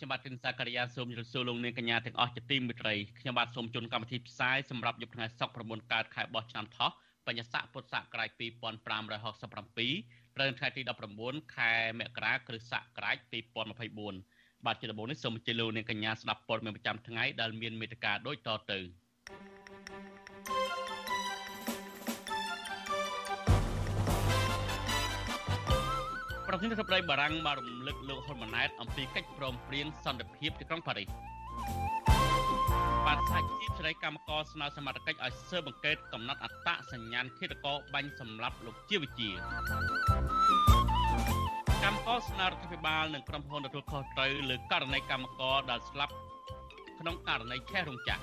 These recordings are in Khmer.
ខ្ញុំបាទទីនសាករិយាសូមជម្រាបសួរលោកនាងកញ្ញាទាំងអស់ជាទីមេត្រីខ្ញុំបាទសូមជូនកម្មវិធីផ្សាយសម្រាប់យប់ថ្ងៃសុក្រ9កើតខែបោះឆ្នាំថោះបញ្ញស័កពុទ្ធសករាជ2567ត្រូវថ្ងៃទី19ខែមករាគ្រិស្តសករាជ2024បាទជាដំបូងនេះសូមអញ្ជើញលោកនាងកញ្ញាស្ដាប់ព័ត៌មានប្រចាំថ្ងៃដែលមានមេត្តាដូចតទៅ ប្រធានាធិបតីបារាំងបានរំលឹកលោកហ៊ុនម៉ាណែតអំពីកិច្ចព្រមព្រៀងសន្តិភាពទីក្រុងប៉ារីសបាទសហជីពសេរីកម្មករស្នើសមត្ថកិច្ចឲ្យស៊ើបអង្កេតកំណត់អត្តសញ្ញាណឃាតករបាញ់សម្លាប់លោកជាវិជាកម្មករស្នើរដ្ឋាភិបាលនិងក្រុមហ៊ុនទទួលខុសត្រូវលើករណីកម្មករដែលស្លាប់ក្នុងករណីឆេះរោងចក្រ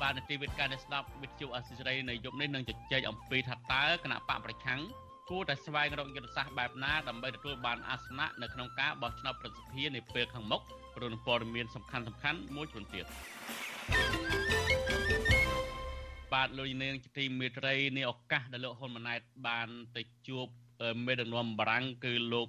បាទនាទីវិទ្យាអ្នកស្ដាប់វិទ្យុអសិរ័យនៅយប់នេះនឹងជជែកអំពីថាតើគណៈបកប្រឆាំង គួរតែស្វែងរកយុទ្ធសាស្ត្របែបណាដើម្បីទទួលបានអាសនៈនៅក្នុងការបោះឆ្នោតប្រសិទ្ធភាពនាពេលខាងមុខព្រោះព័ត៌មានសំខាន់សំខាន់មួយចំនួនទៀតបាទលោកនាងជាទីមេត្រីនៃឱកាសដែលលោកហ៊ុនម៉ាណែតបានទៅជួបមេដឹកនាំបារាំងគឺលោក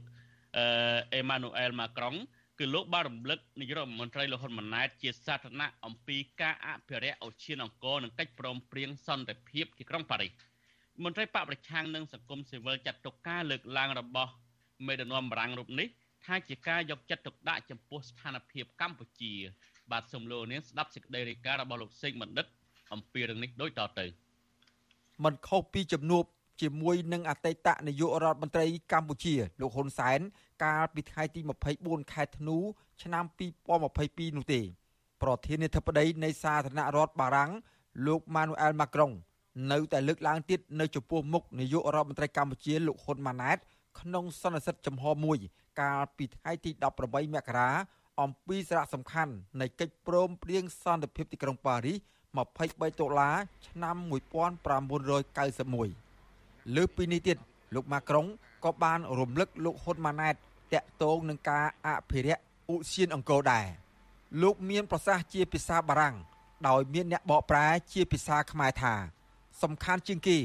អេម៉ានូអែលម៉ាក្រុងគឺលោកបានរំលឹកនាយករដ្ឋមន្ត្រីលោកហ៊ុនម៉ាណែតជាសាធារណៈអំពីការអភិរក្សអូសៀនអង្គរនិងកិច្ចព្រមព្រៀងសន្តិភាពទីក្រុងប៉ារីស មន្ត្រីបកប្រឆាំងនិងសង្គមស៊ីវិលចាត់ទុកការលើកឡើងរបស់មេដឹកនាំបារាំងរូបនេះថាជាការយកចិត្តទុកដាក់ចំពោះស្ថានភាពកម្ពុជា បាទសូមលោកនាងស្ដាប់សេចក្តីរាយការណ៍របស់លោកសេកបណ្ឌិត អំពីរឿងនេះដូចតទៅមិនខុសពីជំនួបជាមួយនឹងអតីតនាយករដ្ឋមន្ត្រីកម្ពុជាលោកហ៊ុនសែនកាលពីថ្ងៃទី24ខែធ្នូឆ្នាំ2022នោះទេ ប្រធានាធិបតីនៃសាធារណរដ្ឋបារាំងលោកម៉ានូអែលម៉ាក្រុង នៅតែលើកឡើងទៀតនៅចំពោះមុខនាយករដ្ឋមន្ត្រីកម្ពុជាលោកហ៊ុនម៉ាណែតក្នុងសន្និសីទចំហមួយ កាលពីថ្ងៃទី18មករាអំពីសារៈសំខាន់នៃកិច្ចព្រមព្រៀងសន្តិភាពទីក្រុងប៉ារីស23ដុល្លារឆ្នាំ1991លើពីនេះទៀតលោកម៉ាក្រុងក៏បានរំលឹកលោកហ៊ុនម៉ាណែតតាក់ទងនឹងការអភិរក្សឧសៀនអង្គរដែរលោកមានប្រសាសន៍ជាភាសាបារាំងដោយមានអ្នកបកប្រែជាភាសាខ្មែរថា សំខាន់ជាងគេ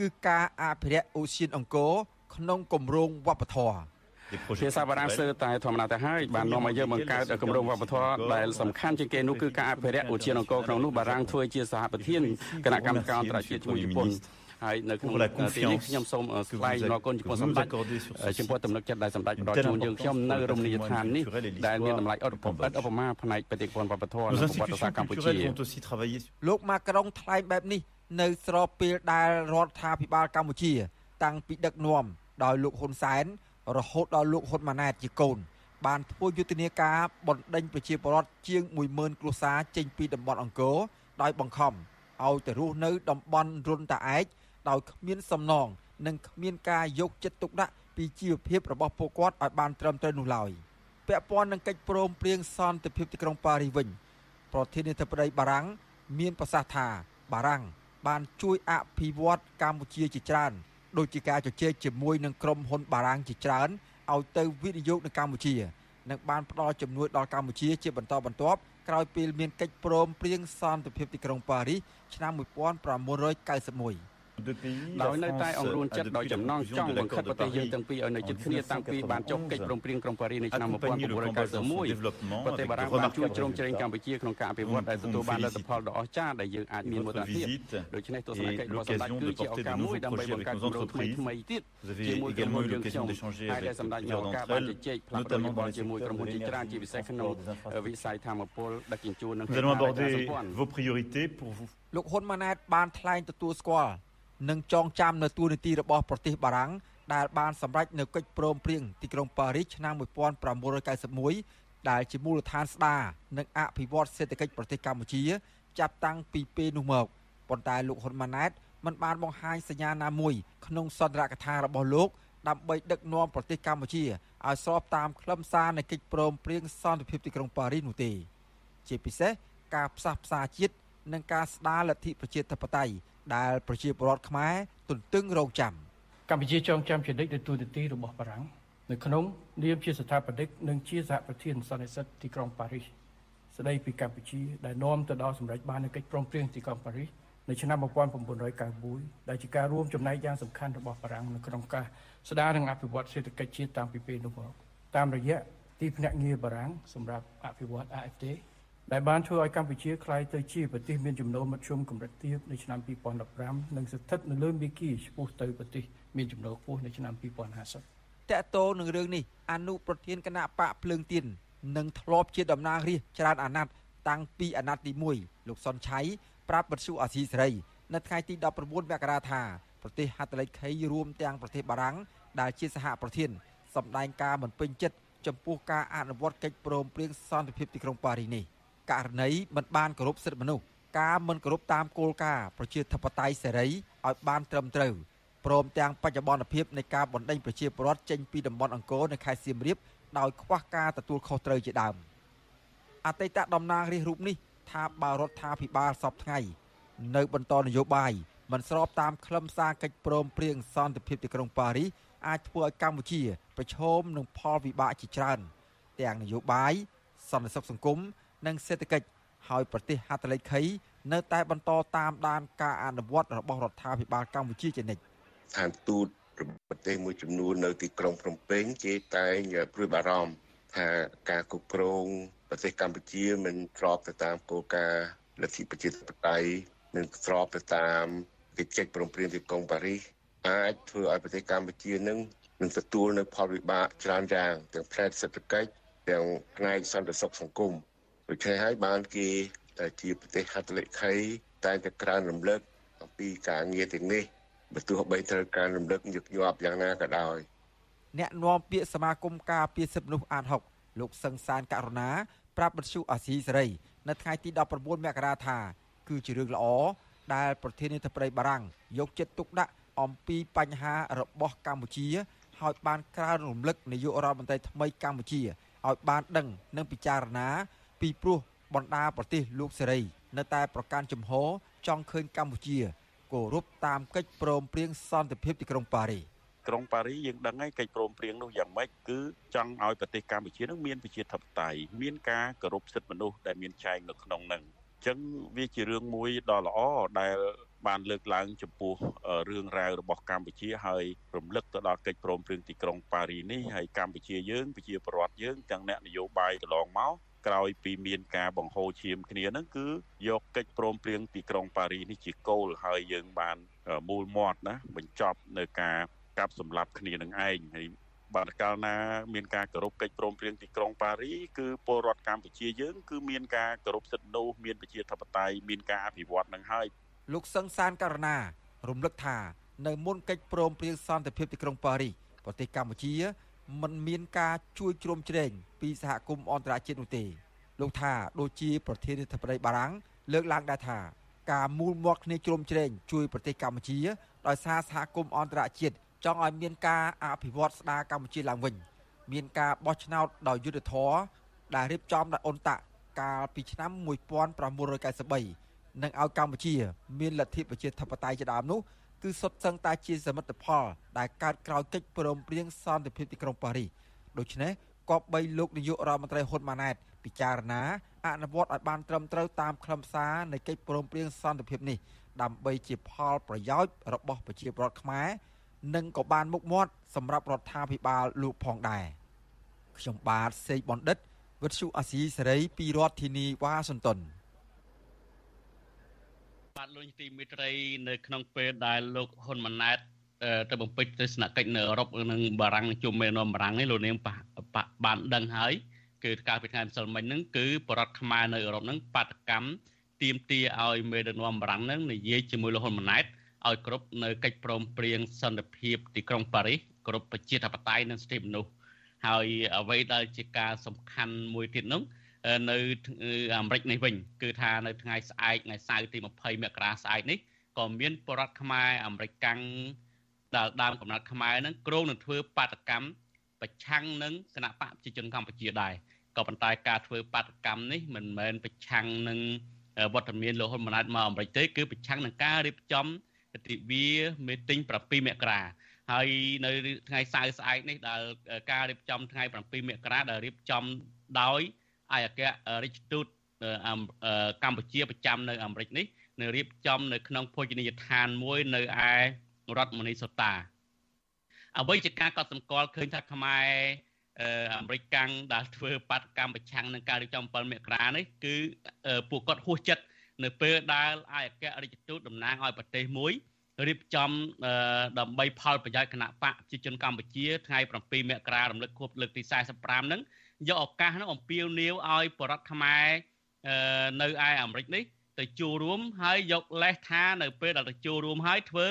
គឺការអភិរក្សឧសៀនអង្គរក្នុងគម្រោងវប្បធម៌ភាសាបារាំងស្ទើរតែធម្មតាទៅហើយបាននាំឲ្យយើងបង្កើតគម្រោងវប្បធម៌ដែលសំខាន់ជាងគេនោះគឺការអភិរក្សឧទ្យានអង្គរក្នុងនោះបារាំងធ្វើជាសហប្រធានគណៈកម្មការអន្តរជាតិជាមួយជប៉ុនហើយនៅក្នុងទីនេះខ្ញុំសូមថ្លែងអរគុណចំពោះសម្ដេចចំពោះទំនុកចិត្តដែលសម្ដេចផ្ដល់ជូនយើងខ្ញុំនៅរមណីយដ្ឋាននេះដែលមានតម្លៃអត់ឧបមាផ្នែកបេតិកភណ្ឌវប្បធម៌និងប្រវត្តិសាស្ត្រកម្ពុជាលោកម៉ាក្រុងថ្លែងបែបនេះ នៅស្របពេលដែលរដ្ឋាភិបាលកម្ពុជា តាំងពីដឹកនាំដោយលោកហ៊ុនសែន រហូតដល់លោកហ៊ុនម៉ាណែតជាកូន បានធ្វើយុទ្ធនាការបណ្ដេញប្រជាពលរដ្ឋជាង10000គ្រួសារចេញពីតំបន់អង្គរដោយបង្ខំឲ្យទៅរស់នៅតំបន់រុនតាឯកដោយគ្មានសំណងនិងគ្មានការយកចិត្តទុកដាក់ពីជីវភាពរបស់ពួកគាត់ឲ្យបានត្រឹមត្រូវនោះឡើយពាក់ព័ន្ធនឹងកិច្ចព្រមព្រៀងសន្តិភាពទីក្រុងប៉ារីសវិញប្រធានាធិបតីបារាំងមានប្រសាសន៍ថាបារាំង បានជួយអភិវឌ្ឍកម្ពុជាជាច្រើនដូចជាការជជែកជាមួយនឹងក្រុមហ៊ុនបារាំងជាច្រើនឲ្យទៅវិនិយោគនៅកម្ពុជានិងបានផ្ដល់ជំនួយដល់កម្ពុជាជាបន្តបន្ទាប់ក្រោយពេលមានកិច្ចព្រមព្រៀងសន្តិភាពទីក្រុងប៉ារីសឆ្នាំ1991 ដោយនៅតែអង្រួនចិត្តដោយចំណងចង់បង្ខិតប្រទេសយើងទាំងពីរឲ្យនៅជិតគ្នាតាំងពីបានចុះកិច្ចព្រមព្រៀងក្រុងប៉ារីសនៅឆ្នាំ1991ប្រទេសបារាំងបានជួយជ្រោមជ្រែងកម្ពុជាក្នុងការអភិវឌ្ឍដែលទទួលបានលទ្ធផលដ៏អស្ចារ្យដែលយើងអាចមានមោទនភាពដូច្នេះទស្សនកិច្ចរបស់សម្ដេចគឺជាឱកាសមួយដើម្បីបង្កើតគម្រោងថ្មីថ្មីទៀតជាមួយក្រុមហ៊ុនយើងខ្ញុំហើយដែលសម្ដេចមានឱកាសបានជជែកផ្លាស់ប្ដូរយោបល់ជាមួយក្រុមហ៊ុនជាច្រើនជាពិសេសក្នុងវិស័យធម្មពលដឹកជញ្ជូននិង Nous allons aborder vos priorités pour vous លោកហ៊ុនម៉ាណែតបានថ្លែងទទួលស្គាល់ និងចងចាំនៅទួលនីតិរបស់ប្រទេសបារាំងដែលបានសម្រេចនៅកិច្ចព្រមព្រៀងទីក្រុងប៉ារីសឆ្នាំ1991ដែលជាមូលដ្ឋានស្ដារនិងអភិវឌ្ឍសេដ្ឋកិច្ចប្រទេសកម្ពុជា ចាប់តាំងពីពេលនោះមកប៉ុន្តែលោកហ៊ុនម៉ាណែតមិនបានបង្ហាញសញ្ញាណាមួយក្នុងសន្ទរកថារបស់លោកដើម្បីដឹកនាំប្រទេសកម្ពុជាឲ្យស្របតាមខ្លឹមសារនៃកិច្ចព្រមព្រៀងសន្តិភាពទីក្រុងប៉ារីសនោះទេ ជាពិសេសការផ្សះផ្សាជាតិនិងការស្ដារលទ្ធិប្រជាធិបតេយ្យ ដែលប្រជាពលរដ្ឋខ្មែរទន្ទឹងរង់ចាំកម្ពុជាចងចាំជានិច្ចទទួលនីតិរបស់បារាំងនៅក្នុងនាមជាស្ថាបនិកនិងជាសហប្រធានសន្និសីទទីក្រុងប៉ារីសស្ដីពីកម្ពុជាដែលនាំទៅដល់សម្រេចបាននូវកិច្ចព្រមព្រៀងទីក្រុងប៉ារីសនៅឆ្នាំ1991ដែលជាការរួមចំណែកយ៉ាងសំខាន់របស់បារាំងនៅក្នុងការស្ដារនិងអភិវឌ្ឍសេដ្ឋកិច្ចជាតិតាំងពីពេលនោះមកតាមរយៈទីភ្នាក់ងារបារាំងសម្រាប់អភិវឌ្ឍ AFD ដែលបានធ្វើឲ្យកម្ពុជាក្លាយទៅជាប្រទេសមានចំណូលមធ្យមកម្រិតទាបនៅឆ្នាំ2015និងស្ថិតនៅលើមាគ៌ាឆ្ពោះទៅប្រទេសមានចំណូលខ្ពស់នៅឆ្នាំ2050តកតោនឹងរឿងនេះអនុប្រធានគណៈបកភ្លើងទៀននឹងធ្លាប់ជាតំណាងរាស្ត្រច្រើនអាណត្តិតាំងពីអាណត្តិទី1លោកសុនឆៃប្រាប់បទសុអាស៊ីសេរីនៅថ្ងៃទី19មករាថាប្រទេសហត្ថលេខីរួមទាំងប្រទេសបារាំងដែលជាសហប្រធានសម្ដែងការមិនពេញចិត្តចំពោះការអនុវត្តកិច្ចព្រមព្រៀងសន្តិភាពទីក្រុងប៉ារីនេះ ករណីមិនបានគោរពសិទ្ធិមនុស្សការមិនគោរពតាមគោលការណ៍ប្រជាធិបតេយ្យសេរីឲ្យបានត្រឹមត្រូវព្រមទាំងបច្ចុប្បន្នភាពនៃការបណ្ដេញប្រជាពលរដ្ឋចេញពីតំបន់អង្គរនៅខេត្តសៀមរាបដោយខ្វះការទទួលខុសត្រូវជាដើមអតីតតំណាងរាស្ត្ររូបនេះថាបើរដ្ឋាភិបាលសពថ្ងៃនៅបន្តនយោបាយមិនស្របតាមខ្លឹមសារកិច្ចព្រមព្រៀងសន្តិភាពទីក្រុងប៉ារីសអាចធ្វើឲ្យកម្ពុជា ប្រឈមនឹងផលវិបាកជាច្រើន ទាំងនយោបាយសន្តិសុខសង្គម និងសេដ្ឋកិច្ចហើយប្រទេសហត្ថលេខីនៅតែបន្តតាមដានការអនុវត្តរបស់រដ្ឋាភិបាលកម្ពុជាជានិច្ចស្ថានទូតប្រទេសមួយចំនួននៅទីក្រុងភ្នំពេញគេតែងព្រួយបារម្ភថាការគ្រប់គ្រងប្រទេសកម្ពុជាមិនស្របទៅតាមគោលការណ៍លទ្ធិប្រជាធិបតេយ្យនិងស្របទៅតាមកិច្ចព្រមព្រៀងទីក្រុងប៉ារីសអាចធ្វើឲ្យប្រទេសកម្ពុជានឹងនឹងទទួលនៅផលវិបាកច្រើនយ៉ាងទាំងផ្នែកសេដ្ឋកិច្ចទាំងផ្នែកសន្តិសុខសង្គម ដូច្នេះហើយបានគេតែជាប្រទេសហត្ថលេខីតែតែក្រើនរំលឹកអំពីការងារទាំងនេះបើទោះបីត្រូវការរំលឹកញឹកញាប់យ៉ាងណាក៏ដោយអ្នកនាំពាក្យសមាគមការពារសិទ្ធិមនុស្សអាត6លោកសឹងសានករណាប្រាប់បទសុអាស៊ីសេរីនៅថ្ងៃទី19មករាថាគឺជារឿងល្អដែលប្រធានាធិបតីបារាំងយកចិត្តទុកដាក់អំពីបញ្ហារបស់កម្ពុជាហើយបានក្រើនរំលឹកនាយករដ្ឋមន្ត្រីថ្មីកម្ពុជាឲ្យបានដឹងនិងពិចារណា ពីព្រោះបណ្ដាប្រទេសលោកសេរី នៅតែប្រកាន់ជំហរចង់ឃើញកម្ពុជាគោរពតាមកិច្ចព្រមព្រៀងសន្តិភាពទីក្រុងប៉ារីសក្រុងប៉ារីយើងដឹងហើយកិច្ចព្រមព្រៀងនោះយ៉ាងម៉េចគឺចង់ឲ្យប្រទេសកម្ពុជានឹងមានប្រជាធិបតេយ្យមានការគោរពសិទ្ធិមនុស្សដែលមានចែងនៅក្នុងនឹងអញ្ចឹងវាជារឿងមួយដ៏ល្អដែលបានលើកឡើងចំពោះរឿងរ៉ាវរបស់កម្ពុជាហើយរំលឹកទៅដល់កិច្ចព្រមព្រៀងទីក្រុងប៉ារីនេះហើយកម្ពុជាយើងប្រជាពលរដ្ឋយើងទាំងអ្នកនយោបាយកន្លងមក ក្រោយពីមានការបង្ហូរឈាមគ្នាហ្នឹងគឺយកកិច្ចព្រមព្រៀងទីក្រុងប៉ារីនេះជាគោលហើយយើងបានមូលមាត់ណាបញ្ចប់នៅការកាប់សម្លាប់គ្នានឹងឯងហើយបាទកាលណាមានការគោរពកិច្ចព្រមព្រៀងទីក្រុងប៉ារីគឺពលរដ្ឋកម្ពុជាយើងគឺមានការគោរពសិទ្ធិមនុស្សមានប្រជាធិបតេយ្យមានការអភិវឌ្ឍនឹងហើយលោកសឹងសានករណារំលឹកថា នៅមុនកិច្ចព្រមព្រៀងសន្តិភាពទីក្រុងប៉ារីប្រទេសកម្ពុជា មិនមានការជួយជ្រោមជ្រែងពីសហគមន៍អន្តរជាតិនោះទេលោកថាដូចជាប្រធានាធិបតីបារាំងលើកឡើងដែរថាការមូលមាត់គ្នាជ្រោមជ្រែងជួយប្រទេសកម្ពុជាដោយសារសហគមន៍អន្តរជាតិចង់ឲ្យមានការអភិវឌ្ឍស្ដារកម្ពុជាឡើងវិញមានការបោះឆ្នោតដោយយុត្តិធម៌ដែលរៀបចំដោយអ៊ុនតាក់កាលពីឆ្នាំ1993និងឲ្យកម្ពុជា មានលទ្ធិប្រជាធិបតេយ្យជាដើមនោះ គឺសុទ្ធសឹងតែជាសមិទ្ធផល ដែលកើតក្រោយកិច្ចព្រមព្រៀងសន្តិភាពទីក្រុងប៉ារីសដូច្នេះគប្បីលោកនាយករដ្ឋមន្ត្រីហ៊ុនម៉ាណែតពិចារណាអនុវត្តឲ្យបានត្រឹមត្រូវតាមខ្លឹមសារនៃកិច្ចព្រមព្រៀងសន្តិភាពនេះដើម្បីជាផលប្រយោជន៍របស់ប្រជាពលរដ្ឋខ្មែរនិងក៏បានមុខមាត់សម្រាប់រដ្ឋាភិបាលលោកផងដែរខ្ញុំបាទសេកបណ្ឌិតវិទ្យុអាស៊ីសេរីពីរដ្ឋធានីវ៉ាស៊ីនតោន បាទលោកទីមិត្តរី នៅក្នុងពេលដែលលោកហ៊ុនម៉ាណែតទៅបំពេញទស្សនកិច្ចនៅអឺរ៉ុបនិងបារាំងជុំមេនំបារាំងនេះលោកនាងបានដឹងហើយគឺកាលពីថ្ងៃម្សិលមិញហ្នឹងគឺបរដ្ឋខ្មែរនៅអឺរ៉ុបហ្នឹងបាតកម្មទៀមទាឲ្យមេដឹកនាំបារាំងហ្នឹងនិយាយជាមួយលោកហ៊ុនម៉ាណែតឲ្យគ្រប់នៅកិច្ចព្រមព្រៀងសន្តិភាពទីក្រុងប៉ារីសគ្រប់ប្រជាធិបតេយ្យនិងសិទ្ធិមនុស្សហើយអ្វីដែលជាការសំខាន់មួយទៀតនោះ នៅអាមេរិកនេះវិញគឺថានៅថ្ងៃស្អែកថ្ងៃសៅរ៍ទី20មករាស្អែកនេះក៏មានបរដ្ឋខ្មែរអាមេរិកកាំងដែលដើមកំណត់ខ្មែរនឹងគ្រោងនឹងធ្វើបាតកម្មប្រឆាំងនឹងគណៈបកប្រជាជនកម្ពុជាដែរក៏ប៉ុន្តែការធ្វើបាតកម្មនេះមិនមែនប្រឆាំងនឹងវត្តមានលោកហ៊ុនម៉ាណែតមកអាមេរិកទេគឺប្រឆាំងនឹងការរៀបចំទិវាមេទិញ7មករាហើយនៅថ្ងៃសៅរ៍ស្អែកនេះដែលការរៀបចំថ្ងៃ7មករាដែលរៀបចំដោយ ឯកអគ្គរដ្ឋទូតកម្ពុជាប្រចាំនៅអាមេរិកនេះនៅរៀបចំនៅក្នុងភោជនីយដ្ឋានមួយនៅឯរដ្ឋមនីសូតាអ្វីជាការកត់សម្គាល់ឃើញថាខ្មែរអាមេរិកកាំងដែលធ្វើបាតកម្មប្រឆាំងនឹងការរៀបចំ7មករានេះគឺពួកគាត់ហួសចិត្តនៅពេលដែលឯកអគ្គរដ្ឋទូតតំណាងឲ្យប្រទេសមួយរៀបចំដើម្បីផលប្រយោជន៍គណៈបកប្រជាជនកម្ពុជាថ្ងៃ7មករារំលឹកខួបលើកទី45ហ្នឹង យកឱកាសនោះអំពាវនាវឲ្យបរដ្ឋខ្មែរនៅឯអាមេរិកនេះទៅចូលរួមហើយយកលេសថានៅពេលដែលទៅចូលរួមហើយធ្វើ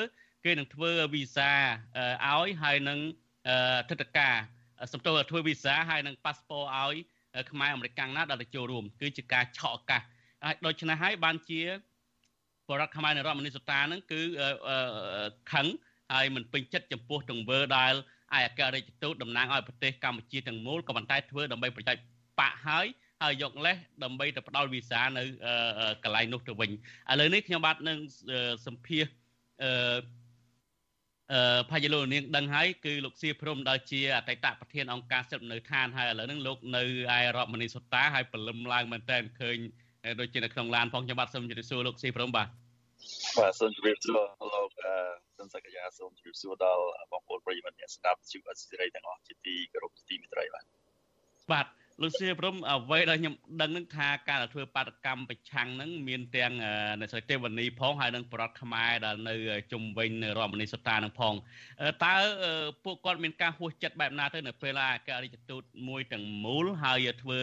គេនឹងធ្វើវីសាឲ្យហើយនឹងទិដ្ឋាការសំទោសធ្វើវីសាហើយនឹងប៉ាសពតឲ្យខ្មែរអាមេរិកកាំងណាដែលទៅចូលរួមគឺជាការឆក់ឱកាសហើយដូច្នេះហើយបានជាបរដ្ឋខ្មែរនៅរដ្ឋមនីសូតានឹងគឺខឹងហើយមិនពេញចិត្តចំពោះទង្វើដែល ឯកអគ្គរដ្ឋទូតតំណាងឲ្យប្រទេសកម្ពុជាទាំងមូលក៏ប៉ុន្តែធ្វើដើម្បីប្រយោជន៍បាក់ហើយហើយយកលេសដើម្បីទៅផ្ដល់វីសានៅកន្លែងនោះទៅវិញឥឡូវនេះខ្ញុំបាទនឹងសម្ភាសអឺអឺផាយលោកនាងដឹងហើយគឺលោកសៀព្រំដែលជាអតីតប្រធានអង្គការសិទ្ធិមនុស្សឋានហើយឥឡូវហ្នឹងលោកនៅឯរដ្ឋមនីសុតាហើយពលឹមឡើងមែនតើឃើញដូចជានៅក្នុងឡានផងខ្ញុំបាទសូមជម្រាបសួរលោកសៀព្រំបាទបាទសូមជម្រាបសួរលោកអឺសិ នសក្យាសូមជម្រាបសួរដល់បងប្អូនប្រិយមិត្តអ្នកស្ដាប់ជីវអសិរ័យទាំងអស់ជាទីគោរពទីមេត្រីបាទបាទលោកសៀព្រំអ្វីដែលខ្ញុំដឹងនឹងថាការធ្វើបាតកម្មប្រឆាំងនឹងមានទាំងអ្នកស្រីទេវនីផងហើយនិងប្រដ្ឋខ្មែរដែលនៅជុំវិញរដ្ឋមនីសតានឹងផងតើពួកគាត់មានការហួសចិត្តបែបណាទៅនៅពេលអាការរិទ្ធទូតមួយទាំងមូលហើយធ្វើ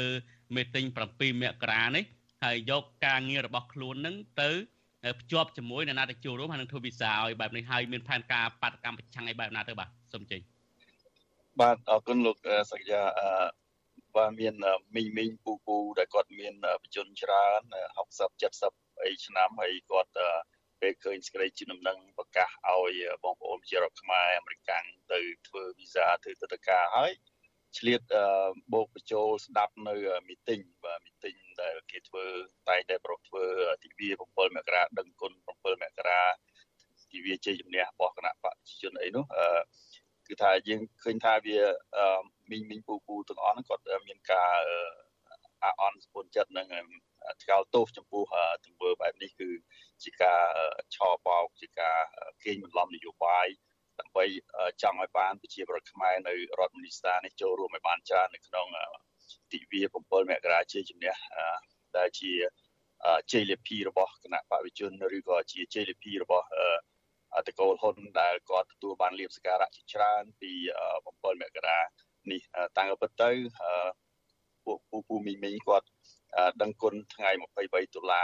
មេតិញ7មករានេះហើយយកការងាររបស់ខ្លួននឹងទៅ ភ្ជាប់ជាមួយនៅណាទៅចូលរួមហើយនឹងធ្វើវីសាឲ្យបែបនេះហើយមានផែនការបាតកម្មប្រឆាំងឲ្យបែបណាទៅបាទសូមចេញបាទអរគុណលោកសក្យាបាទមានមីងមីងពូពូដែលគាត់មានបជនច្រើន60 70អីឆ្នាំហើយគាត់ពេលឃើញស្រីជាដំណឹងប្រកាសឲ្យបងប្អូនជារដ្ឋខ្មែរអាមេរិកទៅធ្វើវីសាធ្វើទឹកតការហើយ ឆ្លៀតបោកបញ្ចូលស្ដាប់នៅមីទិញបាទមីទិញដែលគេធ្វើតែតែប្រកធ្វើទិវា7មករាដឹងគុណ7មករាទិវាជ័យជំនះរបស់គណៈបព្វជិជនអីនោះគឺថាយើងឃើញថាវាមីងមីងពូពូទាំងអស់ហ្នឹងគាត់មានការអាអន់ស្ពុនចិត្តនឹងថ្កោលទោសចំពោះទង្វើបែបនេះគឺជាការឆោបោកជាការកេងបន្លំនយោបាយ ដើម្បីចង់ឲ្យបានប្រជាប្រដ្ឋខ្មែរនៅរដ្ឋមនីស្ថាននេះចូលរួមឲ្យបានច្រើននៅក្នុងទិវា7មករាជាជំនះដែលជាជ័យលាភីរបស់គណៈបព្វជិជនឬក៏ជាជ័យលាភីរបស់តកូលហ៊ុនដែលគាត់ទទួលបានលៀបសការៈជាច្រើនពី7មករានេះតាំងពីទៅពួកពូពូមីមីគាត់ដឹងគុណថ្ងៃ23តុលា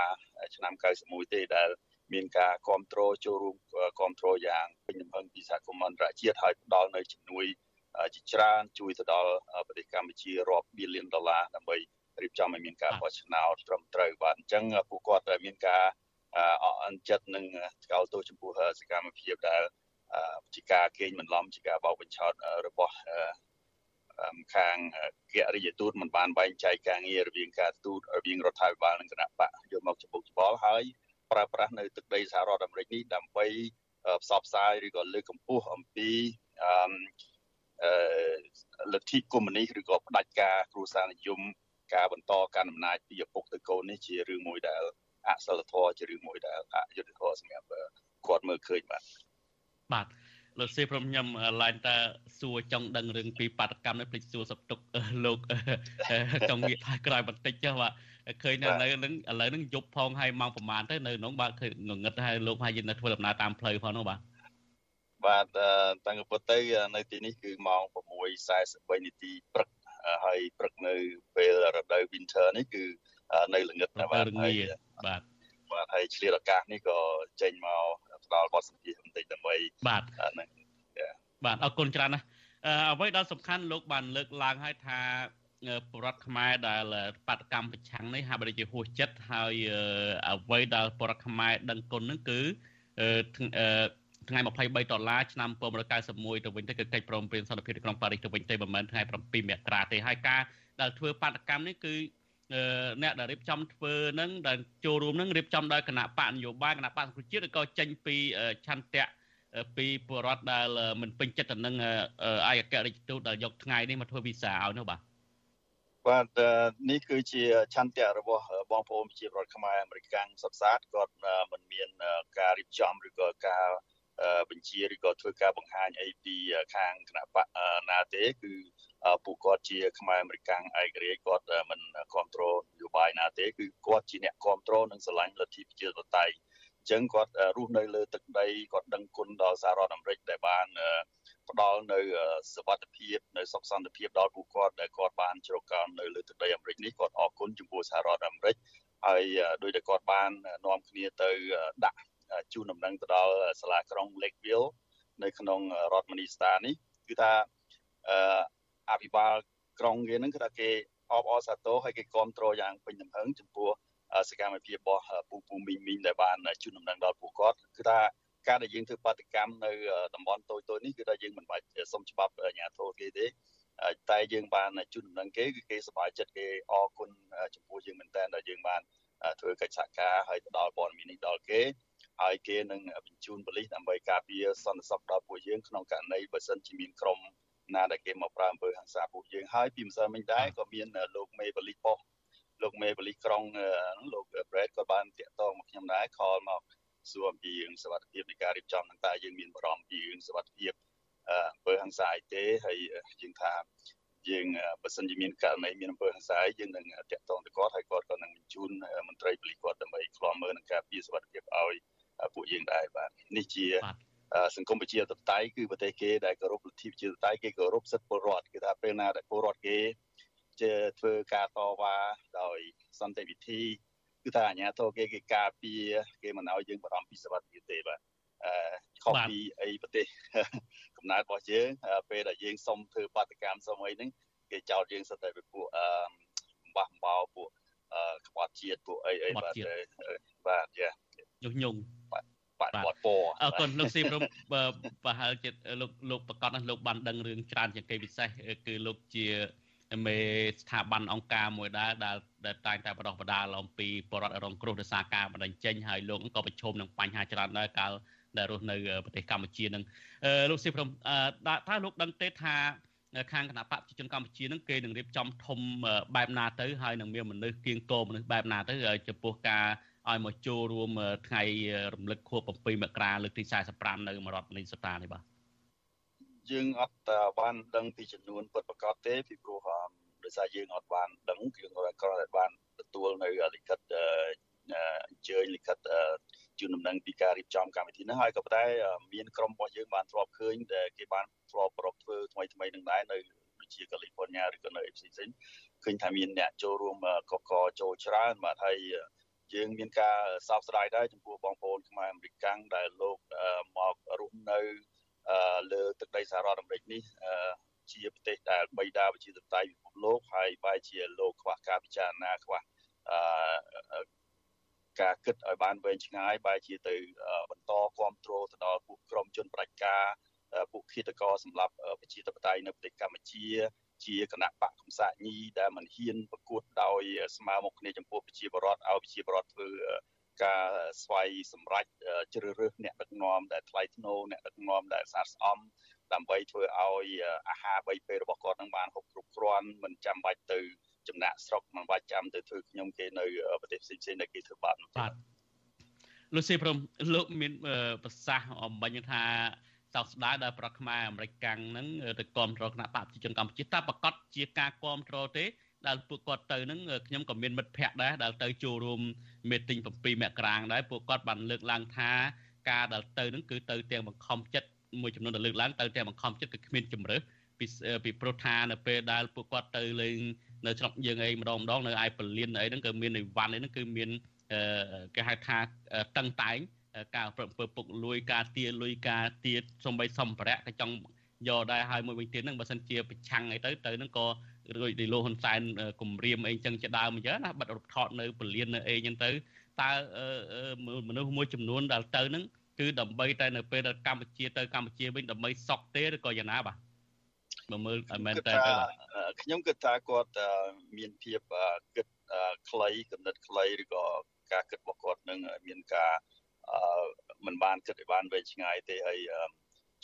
ឆ្នាំ91ទេដែល មានការគ្រប់គ្រងចូលរួមគ្រប់គ្រងយ៉ាងពេញលំហឹងពីសហគមន៍អន្តរជាតិហើយផ្ដល់នៅជំនួយជាច្រើនជួយទៅដល់ប្រទេសកម្ពុជារាប់បៀលានដុល្លារដើម្បីរៀបចំឲ្យមានការបោះឆ្នោតត្រឹមត្រូវបាទអញ្ចឹងពួកគាត់មានការអអន់ចិត្តនឹងស្កោតទោសចំពោះសកម្មភាពដែលជាការកេងបន្លំជាការបោកបញ្ឆោតរបស់ខាងគិរិយទូតមិនបានបែងចែកការងាររវាងការទូតរវាងរដ្ឋាភិបាលនិងគណៈបកយកមកច្បុកច្បល់ហើយ ប្រើប្រាស់នៅទឹកដីសហរដ្ឋអាមេរិកនេះដើម្បីផ្សព្វផ្សាយឬក៏លើកកម្ពស់អំពីអឺលទ្ធិកុម្មុយនីសឬក៏ផ្ដាច់ការគ្រួសារនិយមការបន្តការអំណាចពីឪពុកទៅកូននេះជារឿងមួយដែលអសិលធម៌ជារឿងមួយដែលអយុត្តិធម៌សម្រាប់គាត់មើលឃើញបាទបាទលោកសេព្រមខ្ញុំឡើងតើសួរចង់ដឹងរឿងពីបាតកម្មនេះភ្លេចសួរសតុកលោកចង់ងាកថយក្រោយបន្តិចចុះបាទ ឃើញនៅនៅនឹងឥឡូវនឹងយប់ផងហើយម៉ោងប្រហែលទៅនៅក្នុងបាទឃើញងងឹតហើយលោកហើយយើងនៅធ្វើដំណើរតាមផ្លូវផងនោះបាទបាទតាំងពីទៅនៅទីនេះគឺម៉ោង6:43នាទីព្រឹកហើយព្រឹកនៅពេលរដូវ winter នេះគឺនៅល្ងឹតណាបាទហើយបាទបាទហើយឆ្លៀតឱកាសនេះក៏ចេញមកផ្ដល់បទសម្ភាសន៍បន្តិចដើម្បីបាទហ្នឹងបាទអរគុណច្រើនណាស់អ្វីដែលសំខាន់លោកបានលើកឡើងឲ្យថា បរដ្ឋខ្មែរដែលបាតកម្មប្រឆាំងនេះហាក់បីជាហួសចិត្តហើយអ្វីដែលបរដ្ឋខ្មែរដឹងគុណនឹងគឺថ្ងៃ23ដុល្លារឆ្នាំ1991ទៅវិញទៅគឺកិច្ចព្រមព្រៀងសន្តិភាពទីក្រុងប៉ារីសទៅវិញទៅមិនមែនថ្ងៃ7មករាទេហើយការដែលធ្វើបាតកម្មនេះគឺអ្នកដែលរៀបចំធ្វើនឹងដែលចូលរួមនឹងរៀបចំដោយគណៈបកនយោបាយគណៈបកសង្គមជាតិឬក៏ចេញពីឆន្ទៈពីពលរដ្ឋដែលមិនពេញចិត្តទៅនឹងអាយអគ្គរដ្ឋទូតដែលយកថ្ងៃនេះមកធ្វើវីសាឲ្យនោះបាទ បាទនេះគឺជាឆន្ទៈរបស់បងប្អូនប្រជាពលរដ្ឋខ្មែរអាមេរិកសុខសាស្ត្រគាត់មិនមានការរៀបចំឬក៏ការបញ្ជាឬក៏ធ្វើការបង្ហាញអីពីខាងគណៈបកណាទេគឺពួកគាត់ជាខ្មែរអមេរិកឯករាជ្យគាត់មិនគ្រប់គ្រងនយោបាយណាទេគឺគាត់ជាអ្នកគ្រប់គ្រងនិងស្រឡាញ់លទ្ធិប្រជាធិបតេយ្យអញ្ចឹងគាត់រស់នៅលើទឹកដីគាត់ដឹងគុណដល់សហរដ្ឋអាមេរិកដែលបាន ផ្ដល់នៅសวัสดิភាពនៅសុខសន្តិភាពដល់ពួកគាត់ដែលគាត់បានជ្រកកោននៅលើទឹកដីអាមេរិកនេះគាត់អរគុណចំពោះសហរដ្ឋអាមេរិកហើយដោយតែគាត់បាននាំគ្នាទៅដាក់ជូនដំណឹងទៅដល់សាលាក្រុង Lakeville នៅក្នុងរដ្ឋ Minnesota នេះគឺថាអភិបាលក្រុងគេហ្នឹងគឺថាគេអបអរសាទរហើយគេគ្រប់គ្រងយ៉ាងពេញទំហឹងចំពោះសកម្មភាពរបស់ពូពូមីងមីងដែលបានជូនដំណឹងដល់ពួកគាត់គឺថា ការដែលយើងធ្វើបាតកម្មនៅតំបន់តូចតូចនេះគឺថាយើងមិនបាច់សុំច្បាប់អាជ្ញាធរគេទេតែយើងបានជូនដំណឹងគេគឺគេសប្បាយចិត្តគេអរគុណចំពោះយើងមែនតើដែលយើងបានធ្វើកិច្ចសហការហើយទៅដល់ព័ត៌មាននេះដល់គេហើយគេនឹងបញ្ជូនប៉ូលីសដើម្បីការពារសន្តិសុខដល់ពួកយើងក្នុងករណីបើសិនជាមានក្រុមណាដែលគេមកប្រើអំពើហិង្សាពួកយើងហើយពីម្សិលមិញដែរក៏មានលោកមេប៉ូលីសប៉ុស្តិ៍លោកមេប៉ូលីសក្រុងលោក Brad ក៏បានតាក់ទងមកខ្ញុំដែរខលមក សួរអំពីរឿងសុវត្ថិភាពនៃការរៀបចំហ្នឹងតើយើងមានបារម្ភពីរឿងសុវត្ថិភាពអំពើហិង្សាអីទេហើយយើងថាយើងបើសិនជាមានករណីមានអំពើហិង្សាយើងនឹងតាក់ទងទៅគាត់ហើយគាត់ក៏នឹងបញ្ជូនមន្ត្រីប៉ូលីសគាត់ដើម្បីឃ្លាំមើលនឹងការពារសុវត្ថិភាពឲ្យពួកយើងដែរបាទនេះជាសង្គមប្រជាធិបតេយ្យគឺប្រទេសគេដែលគោរពលទ្ធិប្រជាធិបតេយ្យគេគោរពសិទ្ធិពលរដ្ឋគឺថាពេលណាដែលពលរដ្ឋគេជាធ្វើការតវ៉ាដោយសន្តិវិធី គឺថាអាជ្ញាធរគេគេការពារគេមិនឲ្យយើងបារម្ភពីសុវត្ថិភាពទេបាទអឺខុសពីអីប្រទេសកំណើតរបស់យើងពេលដែលយើងសុំធ្វើបាតកម្មសុំអីហ្នឹងគេចោទយើងសិតតែពួកអឺបំបះបំបោពួកអឺក្បត់ជាតិពួកអីអីបាទបាទយ៉ាញុះញង់បាទបាទវត្តពណ៌អរគុណលោកស៊ីព្រមប្រហែលជាលោកលោកប្រកាសណាស់លោកបានដឹងរឿងច្រើនជាងគេពិសេសគឺលោកជា មេស្ថាប័នអង្គការមួយដែរដែលដែលតែងតែបដោះបដាលអំពីបរិវត្តរងគ្រោះដោយសារការបណ្ដឹងចេញហើយលោកក៏ប្រឈមនឹងបញ្ហាច្រើនដែរកាលដែលរស់នៅប្រទេសកម្ពុជានឹងលោកស៊ីព្រមថាលោកដឹងទេថាខាងគណៈបកប្រជាជនកម្ពុជានឹងគេនឹងរៀបចំធំបែបណាទៅហើយនឹងមានមនុស្សគៀងគោមនុស្សបែបណាទៅចំពោះការឲ្យមកចូលរួមថ្ងៃរំលឹកខួប7មករាលើកទី45នៅមរដ្ឋនីសតានេះបាទ យើងអត់បានដឹងពីចំនួនពិតប្រាកដទេពីព្រោះដោយសារយើងអត់បានដឹងយើងគ្រាន់តែបានទទួលនៅលិខិតអញ្ជើញលិខិតជូនដំណឹងពីការរៀបចំកម្មវិធីនេះហើយក៏ប៉ុន្តែមានក្រុមរបស់យើងបានធ្លាប់ឃើញដែលគេបានធ្លាប់ប្រកធ្វើថ្មីថ្មីនឹងដែរនៅដូចជាកាលីហ្វ័រញ៉ាឬក៏នៅផ្សេងផ្សេងឃើញថាមានអ្នកចូលរួមកកកចូលច្រើនបាទហើយយើងមានការសោកស្ដាយដែរចំពោះបងប្អូនខ្មែរអាមេរិកកាំងដែលលោកម្ករស់នៅ លើទឹកដីសហរដ្ឋអាមេរិកនេះជាប្រទេសដែលបីដាប្រជាធិបតេយ្យពិភពលោកហើយបែរជាលោកខ្វះការពិចារណាខ្វះអឺការគិតឲ្យបានវែងឆ្ងាយបែរជាទៅបន្តគ្រប់គ្រងទៅដល់ពួកក្រុមជនប្រជាការពួកឃាតករសម្រាប់ប្រជាធិបតេយ្យនៅប្រទេសកម្ពុជា ជាគណៈបកកំសាញីដែលមិនហ៊ានប្រកួតដោយស្មើមកគ្នាចំពោះប្រជាពលរដ្ឋឲ្យប្រជាពលរដ្ឋធ្វើ ការស្វ័យសម្រេចជ្រើសរើសអ្នកដឹកនាំដែលថ្លៃថ្នូរអ្នកដឹកនាំដែលស្អាតស្អំដើម្បីធ្វើឲ្យអាហារ3ពេលរបស់គាត់នឹងបានហូបគ្រប់គ្រាន់មិនចាំបាច់ទៅចំណាក់ស្រុកមិនបាច់ចាំទៅធ្វើខ្ញុំគេនៅប្រទេសផ្សេងៗដែលគេធ្វើបាបបាទលោកស៊ីព្រមលោកមានប្រសាសន៍អំបញ្ញថាសោកស្ដាយដែលប្រកខ្មែរអាមេរិកកាំងហ្នឹងទៅគ្រប់គ្រងគណៈបកប្រជាជនកម្ពុជាតើប្រកាសជាការគ្រប់គ្រងទេ ដែលពួកគាត់ទៅហ្នឹងខ្ញុំក៏មានមិត្តភ័ក្តិដែរដែលទៅចូលរួមមេទីង7មករាងដែរពួកគាត់បានលើកឡើងថាការដែលទៅហ្នឹងគឺទៅទាំងបង្ខំចិត្តមួយចំនួនដែលលើកឡើងទៅទាំងបង្ខំចិត្តគឺគ្មានជំរើសពីពីព្រោះថានៅពេលដែលពួកគាត់ទៅលេងនៅស្រុកយើងអីម្ដងម្ដងនៅឯពលានអីហ្នឹងគឺមានអីវ៉ាន់អីហ្នឹងគឺមានគេហៅថាតឹងតែងការប្រពើពុកលួយការទាលុយការទាសំបីសម្ភារៈក៏ចង់យកដែរហើយមួយវិញទៀតហ្នឹងបើសិនជាប្រឆាំងអីទៅទៅហ្នឹងក៏ រួចដីលោហ៊ុនសែនគម្រាមអីចឹងជាដើមអញ្ចឹងណាបាត់រូបថតនៅពលាននៅអីចឹងទៅតើមនុស្សមួយចំនួនដែលទៅហ្នឹងគឺដើម្បីតែនៅពេលដែលកម្ពុជាទៅកម្ពុជាវិញដើម្បីសក់ទេឬក៏យ៉ាងណាបាទបើមើលឲ្យមែនតើទៅបាទខ្ញុំគិតថាគាត់មានភាពគិតខ្លីកំណត់ខ្លីឬក៏ការគិតរបស់គាត់នឹងមានការមិនបានគិតឲ្យបានវែងឆ្ងាយទេហើយ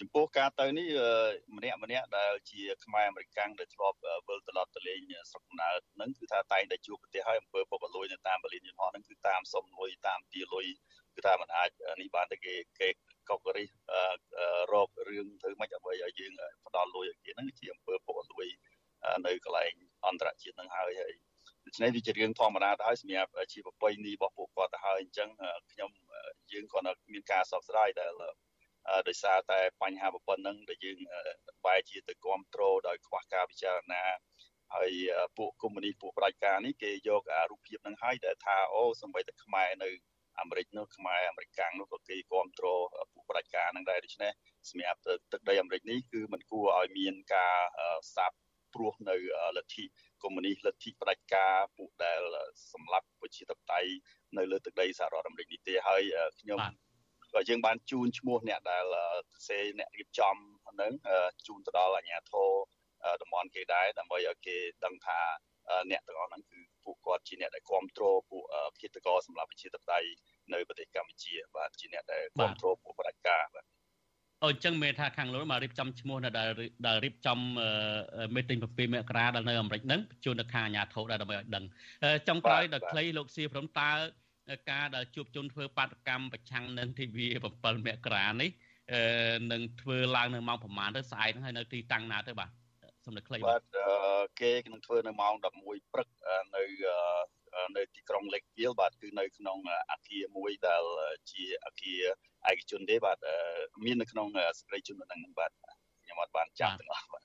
ចំពោះការទៅនេះម្នាក់ម្នាក់ដែលជាខ្មែរអមេរិកាំងដែលធ្លាប់វិលត្រឡប់ទៅលេងស្រុកកំណើតហ្នឹងគឺថាតែងតែជួបប្រទេសហើយអំពើពុករលួយនៅតាមបលីនយន្តហោះហ្នឹងគឺតាមសុំលុយតាមទាលុយគឺថាมันអាចនេះបានតែគេគេកុករិះរករឿងធ្វើម៉េចដើម្បីឲ្យយើងផ្ដាល់លុយឲ្យគេហ្នឹងជាអំពើពុករលួយនៅកន្លែងអន្តរជាតិហ្នឹងហើយហើយដូច្នេះវាជារឿងធម្មតាទៅហើយសម្រាប់ជាប្រពៃណីរបស់ពួកគាត់ទៅហើយអញ្ចឹងខ្ញុំយើងគាត់មានការសោកស្ដាយដែល ដោយសារតែបញ្ហាប្រព័ន្ធហ្នឹងដែលយើងបែរជាទៅគ្រប់គ្រងដោយខ្វះការពិចារណាហើយពួកកុម្មុយនីសពួកប្រជាការនេះគេយកអារូបភាពហ្នឹងហើយដែលថាអូសម្បីតែខ្មែរនៅអាមេរិកនោះខ្មែរអាមេរិកាំងនោះក៏គេគ្រប់គ្រងពួកប្រជាការហ្នឹងដែរដូច្នេះសម្រាប់ទឹកដីអាមេរិកនេះគឺมันគួរឲ្យមានការសាបព្រោះនៅលទ្ធិកុម្មុយនីសលទ្ធិប្រជាការពួកដែលសម្លាប់ប្រជាធិបតេយ្យនៅលើទឹកដីសហរដ្ឋអាមេរិកនេះទេហើយខ្ញុំក៏ យើងបានជូនឈ្មោះអ្នកដែលសេអ្នករៀបចំហ្នឹងជូនទៅដល់អាជ្ញាធរតំបន់គេដែរដើម្បីឲ្យគេដឹងថាអ្នកទាំងអស់ហ្នឹងគឺពួកគាត់ជាអ្នកដែលគ្រប់គ្រងពួកគិតកោសម្រាប់វិជាតបតៃនៅប្រទេសកម្ពុជាបាទជាអ្នកដែលគ្រប់គ្រងពួកប្រជាការបាទអូអញ្ចឹងមានថាខាងលោកមករៀបចំឈ្មោះនៅដែលដែលរៀបចំមេតិញ7មករាដែលនៅអាមេរិកហ្នឹងជូនទៅខាងអាជ្ញាធរដែរដើម្បីឲ្យដឹងចុងក្រោយដល់ខ្លីលោកសៀព្រមតើ ការដែលជួបជុំធ្វើបាតកម្មប្រឆាំងនឹងទិវា7មករានេះនឹងធ្វើឡើងនៅម៉ោងប្រហែលទៅស្អែកហ្នឹងហើយនៅទីតាំងណាទៅបាទសំដេចខ្លីបាទគេនឹងធ្វើនៅម៉ោង11ព្រឹកនៅនៅទីក្រុង Lakeville បាទគឺនៅក្នុងអគារមួយដែលជាអគារឯកជនទេបាទមាននៅក្នុងសេចក្តីជូនដំណឹងហ្នឹងបាទខ្ញុំអត់បានចាំទាំងអស់បាទ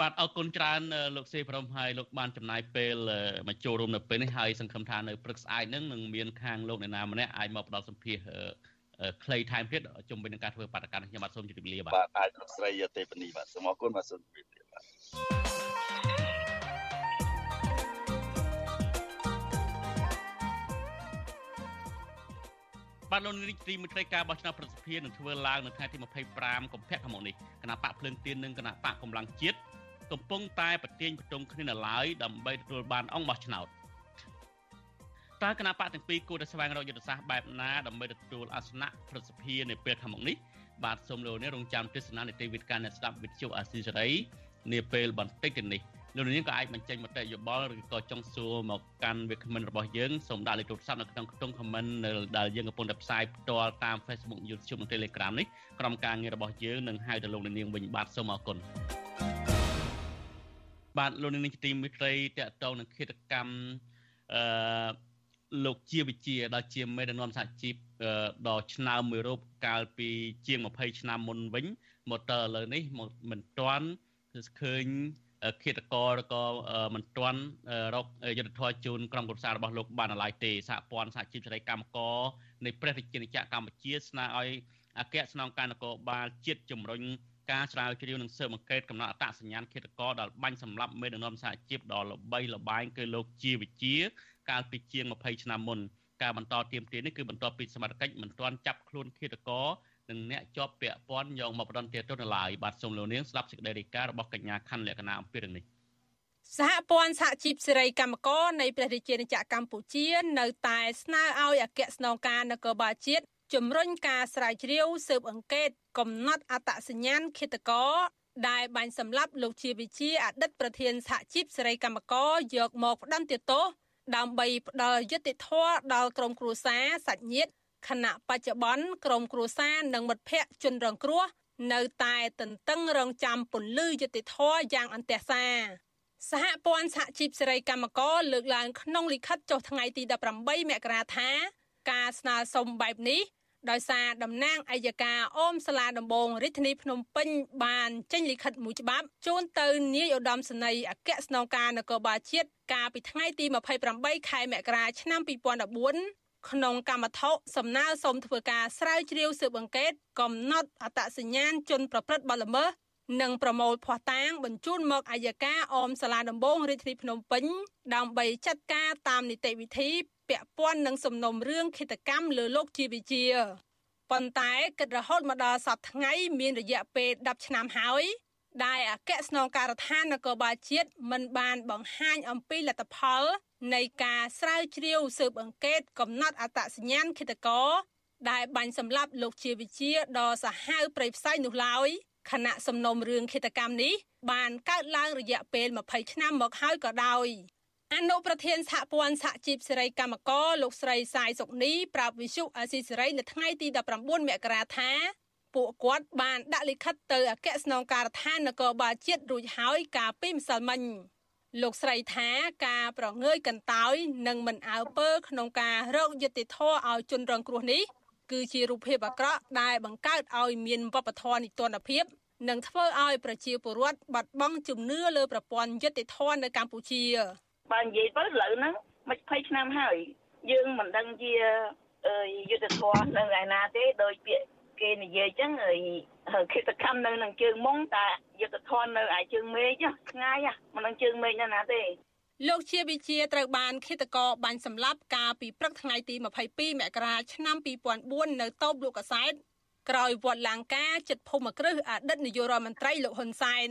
បាទអរគុណច្រើនលោកសេព្រមហើយលោកបានចំណាយពេលមកចូលរួមនៅពេលនេះហើយសង្ឃឹមថានៅព្រឹកស្អែកហ្នឹងនឹងមានខាងលោកអ្នកណាម្នាក់អាចមកផ្ដល់សម្ភារខ្លីថែមទៀតជុំវិញនឹងការធ្វើបាតកម្មខ្ញុំបាទសូមជម្រាបលាបាទបាទអាចលោកស្រីទេពនីបាទសូមអរគុណបាទសូមជម្រាបលាបាទបាទលោកនាយទីមួយត្រីការបោះឆ្នោតប្រសិទ្ធភាពនឹងធ្វើឡើងនៅថ្ងៃទី25កុម្ភៈឆ្នាំនេះគណៈបកភ្លើងទៀននិងគណៈបកកម្លាំងជាតិ កំពុងតែប្រទៀងប្រទងគ្នានៅឡើយដើម្បីទទួលបានអង្គបោះឆ្នោតតើគណៈបកទាំងពីរគួរតែស្វែងរកយុទ្ធសាស្ត្របែបណាដើម្បីទទួលអាសនៈប្រសិទ្ធភាពនៅពេលខាងមុខនេះបាទសូមលោកនេះរងចាំទស្សនានីតិវិទ្យាអ្នកស្ដាប់វិទ្យុអាស៊ីសេរីនាពេលបន្តិចទៅនេះលោកនាងក៏អាចបញ្ចេញមតិយោបល់ឬក៏ចង់សួរមកកាន់វាគ្មិនរបស់យើងសូមដាក់លេខទូរស័ព្ទនៅក្នុងខ្ទង់ comment នៅដែលយើងកំពុងតែផ្សាយផ្ទាល់តាម Facebook YouTube និង Telegram នេះក្រុមការងាររបស់យើងនឹងហៅទៅលោកនាងវិញបាទសូមអរគុណ បាទលោកនាងទីមិត្តរីតកតងនឹងគិតកម្មអឺលោកជាវិជាដែលជាមេដឹកនាំសហជីពដល់ឆ្នើមមួយរូបកាលពីជាង20ឆ្នាំមុនវិញមកតើឥឡូវនេះមិនទាន់ឃើញឃាតករក៏មិនទាន់រកយុទ្ធធរជូនក្រុមគឧសាររបស់លោកបានឡើយទេសហព័ន្ធសហជីពសេរីកម្មករនៃព្រះរាជាណាចក្រកម្ពុជាស្នើឲ្យអគ្គស្នងការនគរបាលជាតិជំរុញ ការស្រាវជ្រាវនិងស៊ើបអង្កេតកំណត់អត្តសញ្ញាណឃាតករដែលបាញ់សម្លាប់មេដឹកនាំសហជីពដ៏ល្បីល្បាញគឺលោកជាវិជា កាលពីជាង20ឆ្នាំមុនការបន្តទៀមទានេះគឺបន្ទាប់ពីសមត្ថកិច្ចមិនទាន់ចាប់ខ្លួនឃាតករនិងអ្នកជាប់ពាក់ព័ន្ធយកមកបដិសេធទៅនៅឡើយបាទសូមលោកនាងស្ដាប់សេចក្តីរាយការណ៍របស់កញ្ញាខណ្ឌលក្ខណៈអំពីរឿងនេះសហព័ន្ធសហជីពសេរីកម្មករនៃព្រះរាជាណាចក្រកម្ពុជា នៅតែស្នើឲ្យអគ្គស្នងការនគរបាលជាតិ ជំរុញការស្រាវជ្រាវស៊ើបអង្កេត កំណត់អត្តសញ្ញាណឃាតករដែលបាញ់សម្លាប់លោកជាវិជាអតីតប្រធានសហជីពសេរីកម្មករយកមកផ្ដន្ទាទោសដើម្បីផ្ដល់យុត្តិធម៌ដល់ក្រុមគ្រួសារសាច់ញាតិខណៈបច្ចុប្បន្នក្រមគ្រួសារនិងមិត្តភ័ក្តិជនរងគ្រោះនៅតែទន្ទឹងរង់ចាំពន្លឺយុតិធធយ៉ាងអន្ទះសាសហព័ន្ធសហជីពសេរីកម្មករលើកឡើងក្នុងលិខិតចុះថ្ងៃទី18មករាថា ការស្នើសុំបែបនេះ ដោយសារតំណាងអัยការអមសាលាដំបងរាជធានីភ្នំពេញបានចេញលិខិតមួយច្បាប់ជូនទៅនាយឧត្តមសេនីយ៍អគ្គស្នងការនគរបាលជាតិកាលពីថ្ងៃទី28ខែមករាឆ្នាំ2014ក្នុងកម្មថោសំណើសូមធ្វើការស្រាវជ្រាវស៊ើបអង្កេតកំណត់អត្តសញ្ញាណជនប្រព្រឹត្តបទល្មើសនិងប្រមូលភ័ស្តុតាងបញ្ជូនមកអัยការអមសាលាដំបងរាជធានីភ្នំពេញដើម្បីចាត់ការតាមនីតិវិធី ពាក់ព័ន្ធនឹងសំណុំរឿងឃាតកម្មលើលោកជាវិជាប៉ុន្តែគិតរហូតមកដល់សប្តាហ៍ថ្ងៃមានរយៈពេល10ឆ្នាំហើយដែលអគ្គស្នងការដ្ឋាននគរបាលជាតិមិនបានបង្ហាញអំពីលទ្ធផលនៃការស្រាវជ្រាវស៊ើបអង្កេតកំណត់អត្តសញ្ញាណឃាតករដែលបាញ់សម្លាប់លោកជាវិជាដ៏សាហាវព្រៃផ្សៃនោះឡើយខណៈសំណុំរឿងឃាតកម្មនេះបានកើតឡើងរយៈពេល20ឆ្នាំមកហើយក៏ដោយ អនុប្រធានសហព័ន្ធសហជីពសេរីកម្មករលោកស្រីសាយសុកនីប្រាប់វិសុអាស៊ីសេរីនៅថ្ងៃទី19មករាថាពួកគាត់បានដាក់លិខិតទៅអគ្គស្នងការដ្ឋាននគរបាលជាតិរួចហើយកាលពីម្សិលមិញលោកស្រីថាការប្រងើយកន្តើយនិងមិនអើពើក្នុងការរកយុត្តិធម៌ឲ្យជនរងគ្រោះនេះគឺជារូបភាពអាក្រក់ដែលបង្កើតឲ្យមានវប្បធម៌នីតិរដ្ឋភាពនិងធ្វើឲ្យប្រជាពលរដ្ឋបាត់បង់ជំនឿលើប្រព័ន្ធយុត្តិធម៌នៅកម្ពុជា បើនិយាយទៅឥឡូវហ្នឹងមិន20ឆ្នាំហើយយើងមិនដឹងជាយុទ្ធធម៌នៅឯណាទេដោយពាក្យគេនិយាយចឹងគិតកម្មនៅនឹងជើងមុងតែយុទ្ធធននៅឯជើងមេឃឆ្ងាយមិននឹងជើងមេឃណាណាទេលោកជាវិជាត្រូវបានឃាតករបាញ់សម្លាប់កាលពីព្រឹកថ្ងៃទី22មករាឆ្នាំ2004នៅតូបលោកកសែតក្រោយវត្តឡាងការចិត្តភូមិគ្រឹះអតីតនាយករដ្ឋមន្ត្រីលោកហ៊ុនសែន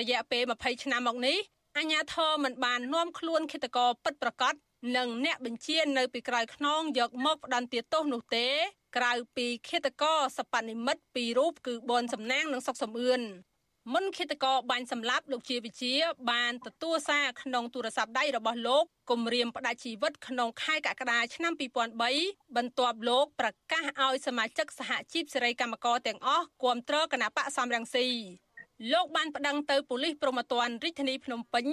រយៈពេល20ឆ្នាំមកនេះ អាញាធរមិនបាននាំខ្លួនឃាតករពិតប្រាកដនិងអ្នកបញ្ជានៅពីក្រោយខ្នងយកមកផ្ដន្ទាទោសនោះទេក្រៅពីឃាតករសពនិមិត្តពីររូបគឺបនសំណាងនិងសុកសំអឿនមុនឃាតករបាញ់សម្លាប់លោកជាវិជា បានទទួលសារក្នុងទូរស័ព្ទដៃរបស់លោកគំរាមផ្ដាច់ជីវិតក្នុងខែកក្កដាឆ្នាំ2003បន្ទាប់លោកប្រកាសឲ្យសមាជិកសហជីពសេរីកម្មករទាំងអស់គាំទ្រគណៈបកសំរងស៊ី លោកបានប្តឹងទៅប៉ូលីសព្រហ្មទណ្ឌរាជធានីភ្នំពេញ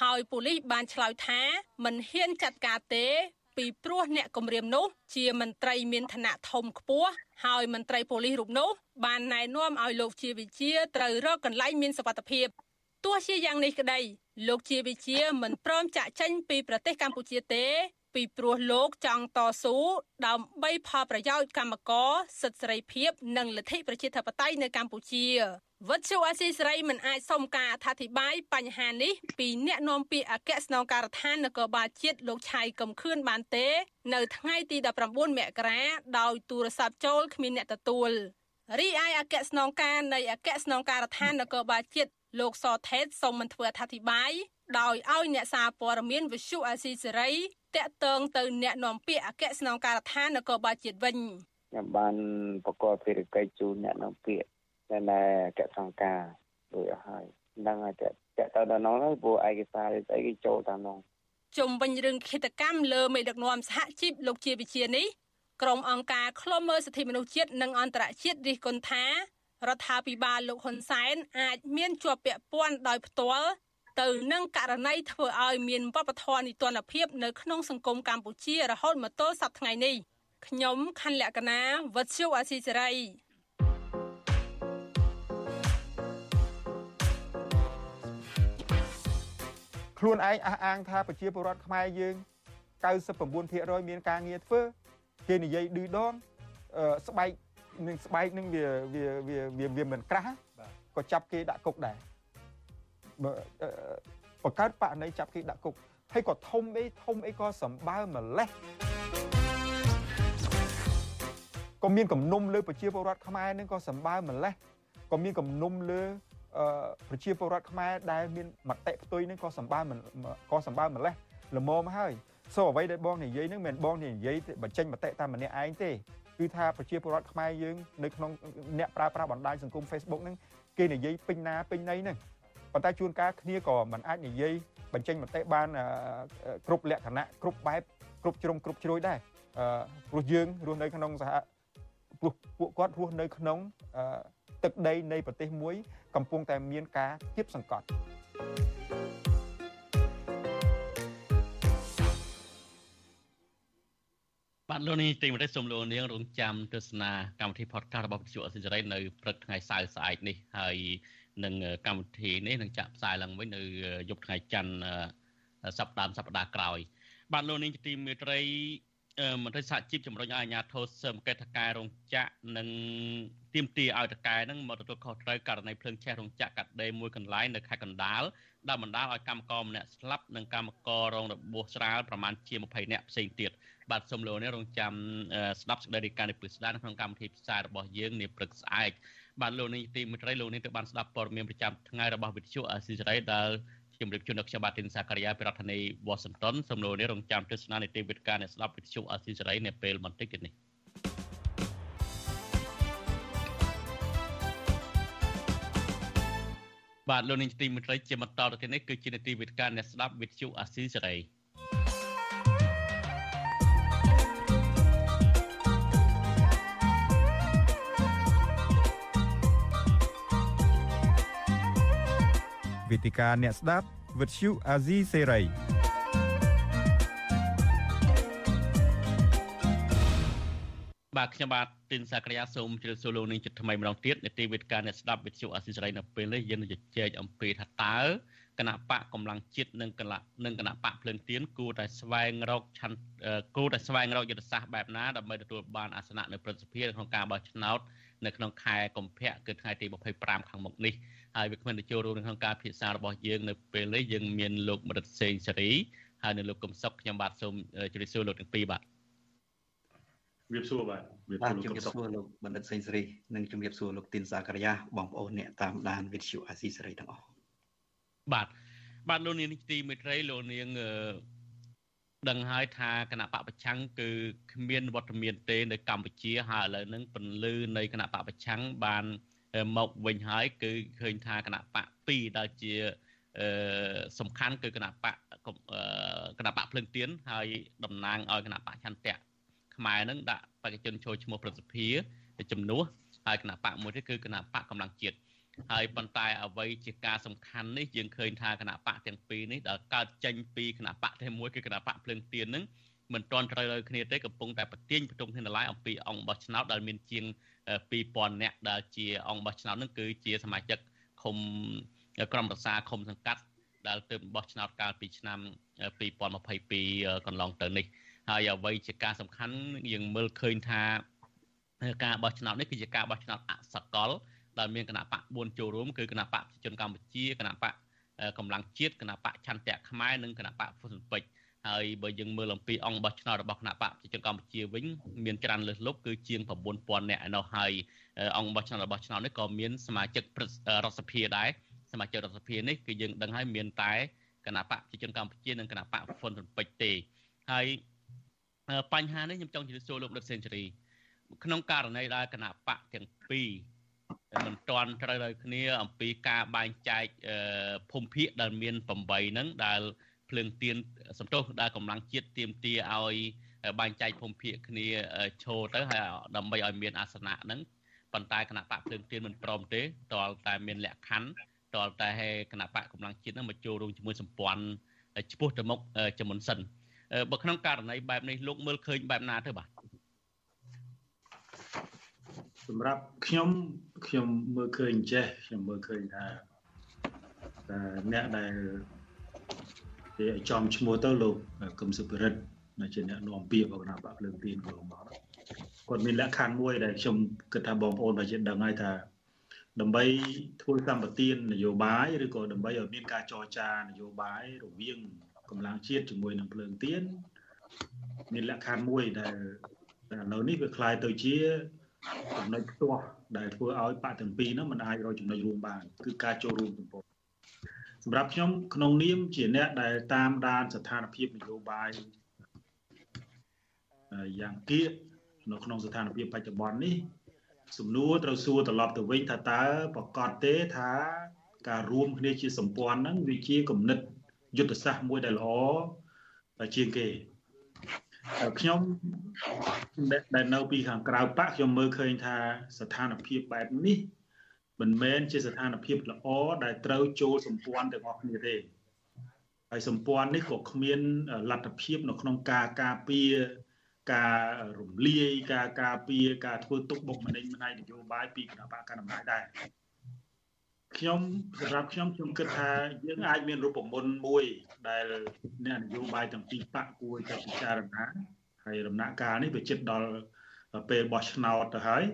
ហើយប៉ូលីសបានឆ្លើយថាមិនហ៊ានចាត់ការទេ ពីព្រោះអ្នកគម្រាមនោះ ជាមន្ត្រីមានឋានៈធំខ្ពស់ហើយមន្ត្រីប៉ូលីសរូបនោះបានណែនាំឲ្យលោកជាវិជាត្រូវរកកន្លែងមានសុវត្ថិភាពទោះជាយ៉ាងនេះក្តីលោកជាវិជាមិនព្រមចាក់ចេញពីប្រទេសកម្ពុជាទេ ពីព្រោះលោកចង់តស៊ូដើម្បីផលប្រយោជន៍កម្មករសិទ្ធិសេរីភាព និងលទ្ធិប្រជាធិបតេយ្យនៅកម្ពុជាវត្តជូអាស៊ីសេរីមិនអាចសុំការអធិប្បាយបញ្ហានេះពីអ្នកនាំពាក្យអគ្គស្នងការដ្ឋាននគរបាលជាតិលោកឆៃកំខឿនបានទេ នៅថ្ងៃទី19មករាដោយទូរស័ព្ទចូលគ្មានអ្នកទទួលរីឯអគ្គស្នងការនៃអគ្គស្នងការដ្ឋាននគរបាលជាតិលោកសថេតសូមមិនធ្វើអធិប្បាយដោយឲ្យអ្នកសារព័ត៌មានវិសុអាស៊ីសេរីតាក់ទងទៅអ្នកនាំពាក្យអគ្គស្នងការដ្ឋាននគរបាលជាតិវិញខ្ញុំបានប្រកបភារកិច្ចជូនអ្នកនាំពាក្យ នៅនៅកសង្ការរួចអស់ហើយនឹងតែតទៅដល់នោះហើយព្រោះឯកសារស្អីគេចូលតាមនោះជុំវិញរឿងឃាតកម្មលើមេដឹកនាំសហជីពលោកជាវិជានេះក្រុមអង្គការឃ្លាំមើលសិទ្ធិមនុស្សជាតិនិងអន្តរជាតិរិះគន់ថារដ្ឋាភិបាលលោកហ៊ុនសែនអាចមានជាប់ពាក់ព័ន្ធដោយផ្ទាល់ទៅនឹងករណីធ្វើឲ្យមានវប្បធម៌នីតិរដ្ឋភាពនៅក្នុងសង្គមកម្ពុជារហូតមកទល់សប្តាហ៍ថ្ងៃនេះខ្ញុំខណ្ឌលក្ខណាវັດឈូអាស៊ីសេរី ខ្លួនឯងអះអាងថាប្រជាពលរដ្ឋខ្មែរយើង99%មានការងារធ្វើគេនិយាយឌឺដងស្បែកនឹងស្បែកនឹងវាវាវាវាមិនក្រាស់ក៏ចាប់គេដាក់គុកដែរបង្កើតបកណីចាប់គេដាក់គុកហើយក៏ធំអីធំអីក៏សម្បើម្លេះក៏មានគំនុំលើប្រជាពលរដ្ឋខ្មែរនឹងក៏សម្បើម្លេះក៏មានគំនុំលើ ប្រជាពលរដ្ឋខ្មែរដែលមានមតិផ្ទុយនឹងក៏សម្បើមិនក៏សម្បើម្លេះល្មមហើយសូអ្វីដែលបងនិយាយនឹងមិនបងនិយាយបញ្ចេញមតិតាមម្នាក់ឯងទេគឺថាប្រជាពលរដ្ឋខ្មែរយើងនៅក្នុងអ្នកប្រើប្រាស់បណ្ដាញសង្គម Facebook ហ្នឹងគេនិយាយពេញណាពេញណីហ្នឹងប៉ុន្តែជួនកាលគ្នាក៏មិនអាចនិយាយបញ្ចេញមតិបានគ្រប់លក្ខណៈគ្រប់បែបគ្រប់ជ្រុងគ្រប់ជ្រោយដែរព្រោះយើងរស់នៅក្នុងសហព្រោះពួកគាត់រស់នៅក្នុងទឹកដីនៃប្រទេសមួយ កំពុងតែមានការគៀបសង្កត់បាទលោកនេះទីមរិទ្ធសូមលោកនាងរងចាំទស្សនាកម្មវិធី podcast របស់វិទ្យុអសិរ័យនៅព្រឹកថ្ងៃសៅរ៍ស្អែកនេះហើយនឹងកម្មវិធីនេះនឹងចាក់ផ្សាយឡើងវិញនៅយប់ថ្ងៃច័ន្ទសប្តាហ៍សប្តាហ៍ក្រោយបាទលោកនាងទីមេត្រី មន្ត្រីសហជីពជំរុញឲ្យអាជ្ញាធរស៊ើបអង្កេតថកែរោងចក្រនិងទាមទារឲ្យថកែហ្នឹងមកទទួលខុសត្រូវករណីភ្លើងឆេះរោងចក្រកាត់ដេរមួយកន្លែងនៅខេត្តកណ្ដាលដែលបណ្ដាលឲ្យកម្មករម្នាក់ស្លាប់និងកម្មកររងរបួសស្រាលប្រមាណជា20នាក់ផ្សេងទៀតបាទសូមលោកនេះរងចាំស្ដាប់សេចក្តីរាយការណ៍នេះពិស្ដានៅក្នុងកម្មវិធីផ្សាយរបស់យើងនាព្រឹកស្អែកបាទលោកនេះទីមិត្តរីលោកនេះទៅបានស្ដាប់ព័ត៌មានប្រចាំថ្ងៃរបស់វិទ្យុអាស៊ីសេរីដែល ជម្រាបជូនដល់ខ្ញុំបាទទីនសាករិយាពីរដ្ឋធានី Washington សូមលោកនេះរងចាំទស្សនានីតិវិទ្យាអ្នកស្ដាប់វិទ្យុអាស៊ីសេរីនៅពេលបន្តិចទៀតនេះបាទលោកនាងទីមិត្តរីជាបន្តទៅទៀតនេះគឺជានីតិវិទ្យាអ្នកស្ដាប់វិទ្យុអាស៊ីសេរី វេទិកាអ្នកស្ដាប់វិទ្យុអាស៊ីសេរីបាទខ្ញុំបាទទីនសាក្រាសូមជម្រាបសួរលោកនាងចិត្តថ្មីម្ដងទៀតនេតិវេទិកាអ្នកស្ដាប់វិទ្យុអាស៊ីសេរីនៅពេលនេះយើងនឹងជជែកអំពីថាតើគណៈបកកម្លាំងជាតិនិងគណៈនិងគណៈបកភ្លើងទៀនគួរតែស្វែងរកឆន្ទគួរតែស្វែងរកយុទ្ធសាស្ត្របែបណាដើម្បីទទួលបានអាសនៈនៅព្រឹទ្ធសភាក្នុងការបោះឆ្នោតនៅក្នុងខែកុម្ភៈគឺថ្ងៃទី25ខាងមុខនេះ ហើយវាគ្មានទៅចូលរួមក្នុងការពិសារបស់យើងនៅពេលនេះយើងមានលោកមរិតសេងសេរីហើយនៅលោកកឹមសុខខ្ញុំបាទសូមជម្រាបសួរលោកទាំងពីរបាទជម្រាបសួរបាទជម្រាបសួរលោកបណ្ឌិតសេងសេរីនិងជម្រាបសួរលោកទីនសាករិយាបងប្អូនអ្នកតាមដានវិទ្យុអាស៊ីសេរីទាំងអស់បាទបាទលោកនាងទីមេត្រីលោកនាងដឹងហើយថាគណៈបកប្រឆាំងគឺគ្មានវត្តមានទេនៅកម្ពុជាហើយឥឡូវហ្នឹងពន្លឺនៃគណៈបកប្រឆាំងបាន មកវិញហើយគឺឃើញថាគណៈបក2ដែលជាសំខាន់គឺគណៈបកគណៈបកភ្លឹងទៀនហើយតំណាងឲ្យគណៈបកឆន្ទៈខ្មែរនឹងដាក់បេក្ខជនចូលឈ្មោះប្រសិទ្ធិជំនួសហើយគណៈបកមួយទៀតគឺគណៈបកកម្លាំងជាតិហើយប៉ុន្តែអ្វីជាការសំខាន់នេះយើងឃើញថាគណៈបកទាំងពីរនេះដែលកើតចេញពីគណៈបកតែមួយគឺគណៈបកភ្លើងទៀននឹង មិនទាន់ត្រូវលើគ្នាទេកំពុងតែប្រទៀងបន្ទងគ្នាឡើយអំពីអង្គបោះឆ្នោតដែលមានជាង2000នាក់ដែលជាអង្គបោះឆ្នោតនឹងគឺជាសមាជិកឃុំក្រុមប្រឹក្សាឃុំសង្កាត់ដែលទើបបោះឆ្នោតកាលពីឆ្នាំ2022កន្លងទៅនេះហើយអ្វីជាការសំខាន់យើងមើលឃើញថាការបោះឆ្នោតនេះគឺជាការបោះឆ្នោតអសកលដែលមានគណៈបក4ចូលរួមគឺគណៈបកប្រជាជនកម្ពុជាគណៈបកកម្លាំងជាតិគណៈបកឆន្ទៈខ្មែរនិងគណៈបកហ្វុសិនពេជ្រ ហើយបើយើងមើលអំពីអង្គបោះឆ្នោតរបស់គណៈបកប្រជាជនកម្ពុជាវិញមានច្រើនលើសលប់គឺជាង9000នាក់ឯណោះហើយអង្គបោះឆ្នោតរបស់ឆ្នោតនេះក៏មានសមាជិករដ្ឋសភាដែរសមាជិករដ្ឋសភានេះគឺយើងដឹងហើយមានតែគណៈបកប្រជាជនកម្ពុជានិងគណៈបកហ្វុនស៊ុនពេជ្រទេហើយបញ្ហានេះខ្ញុំចង់ជម្រាបសួរលោកដិតសេនស៊ូរីក្នុងករណីដែលគណៈបកទាំងពីរមិនទាន់ត្រូវដោយគ្នាអំពីការបែងចែកភូមិភាគដែលមាន8ហ្នឹងដែល ភ្លើងទៀនសំទោសដែលកម្លាំងជាតិទៀមទាឲ្យបែងចែកភូមិភាគគ្នាឈរទៅហើយដើម្បីឲ្យមានអាសនៈហ្នឹងប៉ុន្តែគណៈបកភ្លើងទៀនមិនព្រមទេតលតែមានលក្ខខណ្ឌតលតែគណៈបកកម្លាំងជាតិហ្នឹងមកចូលរួមជាមួយសម្ព័ន្ធឆ្ពោះទៅមុខជំនុនសិនបើក្នុងករណីបែបនេះលោកមើលឃើញបែបណាទៅបាទសម្រាប់ខ្ញុំខ្ញុំមើលឃើញចេះខ្ញុំមើលឃើញថាអ្នកដែល គេចំឈ្មោះទៅលោកកឹមសុភិរិទ្ធដែលជាអ្នកនាំពាក្យរបស់គណៈបកភ្លើងទៀនកន្លងមកគាត់មានលក្ខខណ្ឌមួយដែលខ្ញុំគិតថាបងប្អូនប្រជាដឹងហើយថាដើម្បីធ្វើសម្បទាននយោបាយឬក៏ដើម្បីឲ្យមានការចរចានយោបាយរវាងកម្លាំងជាតិជាមួយនឹងភ្លើងទៀនមានលក្ខខណ្ឌមួយដែលឥឡូវនេះវាคล้ายទៅជាចំណុចផ្ទាស់ដែលធ្វើឲ្យបកទាំងពីរនោះมันអាចរកចំណុចរួមបានគឺការចូលរួមទំព័រ សម្រាប់ខ្ញុំក្នុងនាមជាអ្នកដែលតាមដានស្ថានភាពនយោបាយយ៉ាងគៀកនៅក្នុងស្ថានភាពបច្ចុប្បន្ននេះសំណួរត្រូវសួរត្រឡប់ទៅវិញថាតើប្រកាសទេថាការរួមគ្នាជាសម្ព័ន្ធហ្នឹងវាជាគំនិតយុទ្ធសាស្ត្រមួយដែលល្អជាងគេខ្ញុំដែលនៅពីខាងក្រៅបកខ្ញុំមើលឃើញថាស្ថានភាពបែបនេះ មិនមែនជាស្ថានភាពល្អដែលត្រូវចូលសម្ព័ន្ធទាំងអស់គ្នាទេហើយសម្ព័ន្ធនេះក៏គ្មានលទ្ធភាពនៅក្នុងការការពារការរំលាយការការពារការធ្វើទុកបុកម្នេញផ្នែកនយោបាយពីគណៈបកកណ្ដាលអំណាចដែរខ្ញុំសម្រាប់ខ្ញុំខ្ញុំគិតថាយើងអាចមានរូបមន្តមួយដែលអ្នកនយោបាយទាំងពីរបកគួរតែពិចារណាហើយដំណាក់កាលនេះវាជិតដល់ពេលបោះឆ្នោតទៅហើយ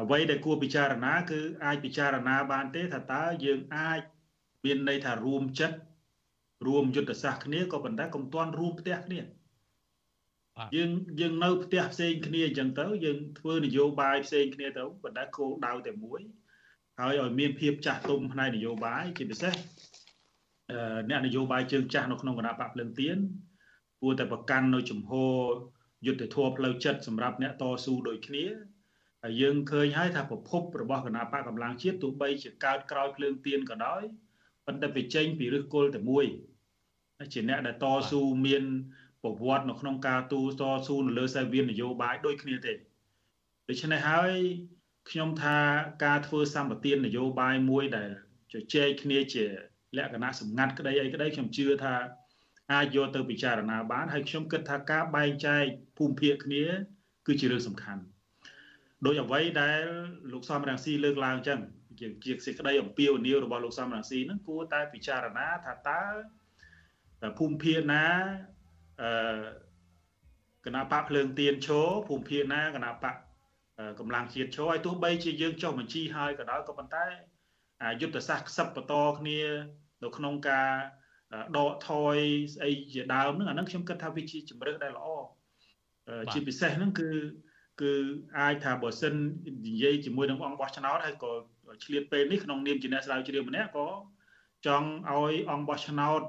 អ្វីដែលគួរពិចារណា គឺអាចពិចារណាបានទេថាតើយើងអាចមានន័យថារួមចិត្តរួមយុទ្ធសាស្ត្រគ្នាក៏ប៉ុន្តែកុំទាន់រួមផ្ទះគ្នាយើងយើងនៅផ្ទះផ្សេងគ្នាអញ្ចឹងទៅយើងធ្វើនយោបាយផ្សេងគ្នាទៅប៉ុន្តែគោលដៅតែមួយហើយឲ្យមានភាពចាស់ទុំផ្នែកនយោបាយជាពិសេសអ្នកនយោបាយជើងចាស់នៅក្នុងគណៈបកភ្លើងទៀនគួរតែប្រកាន់នៅជំហរយុទ្ធធម៌ផ្លូវចិត្តសម្រាប់អ្នកតស៊ូដូចគ្នា ហើយយើងឃើញហើយថាប្រភពរបស់គណៈបកកម្លាំងជាតិទោះបីជាកើតក្រោយភ្លើងទៀនក៏ដោយប៉ុន្តែវាចេញពីឫសគល់តែមួយជាអ្នកដែលតស៊ូមានប្រវត្តិនៅក្នុងការទូតស៊ូនៅលើសាវៀននយោបាយដូចគ្នាទេដូច្នេះហើយខ្ញុំថាការធ្វើសម្បទាននយោបាយមួយដែលជជែកគ្នាជាលក្ខណៈសម្ងាត់ក្តីអីក្តីខ្ញុំជឿថាអាចយកទៅពិចារណាបានហើយខ្ញុំគិតថាការបែងចែកភូមិភាគគ្នា គឺជារឿងសំខាន់ ដោយអ្វីដែលលោកសំរងស៊ីលើកឡើងអញ្ចឹងជាជាសេចក្តីអំពាវនាវរបស់លោកសំរងស៊ីហ្នឹងគួរតែពិចារណាថាតើភូមិភាគណាអឺគណៈបកភ្លើងទៀនឈរភូមិភាគណាគណៈបកកម្លាំងជាតិឈរឲ្យទោះបីជាយើងចុះបញ្ជីហើយក៏ដោយក៏ប៉ុន្តែយុទ្ធសាស្ត្រខ្សឹបបន្តគ្នានៅក្នុងការដកថយស្អីជាដើមហ្នឹងអាហ្នឹងខ្ញុំគិតថាវាជាជំរើសដែលល្អជាពិសេសហ្នឹងគឺ គឺអាចថាបើសិននិយាយជាមួយនឹងអង្គបោះឆ្នោតហើយក៏ឆ្លៀតពេលនេះក្នុងនាមជាអ្នកស្រាវជ្រាវម្នាក់ក៏ចង់ឲ្យអង្គបោះឆ្នោត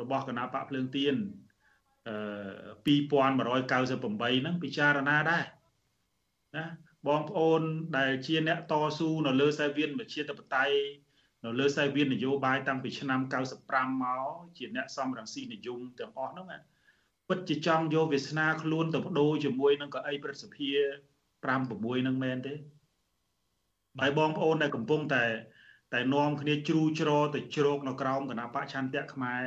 របស់គណៈបកភ្លើងទៀនអឺ2198ហ្នឹងពិចារណាដែរណាបងប្អូនដែលជាអ្នកតស៊ូនៅលើសាវៀនប្រជាធិបតេយ្យនៅលើសាវៀននយោបាយតាំងពីឆ្នាំ95មកជាអ្នកសំរងស៊ីនិយមទាំងអស់ហ្នឹង ពិតជាចង់យកវាសនាខ្លួនទៅបដូរជាមួយនឹងកៅអីព្រឹទ្ធសភា5 6ហ្នឹងមែនទេហើយបងប្អូនដែលកំពុងតែតែនាំគ្នាជ្រូជ្រទៅជ្រោកនៅក្រោមគណៈបច្ឆន្ទៈខ្មែរ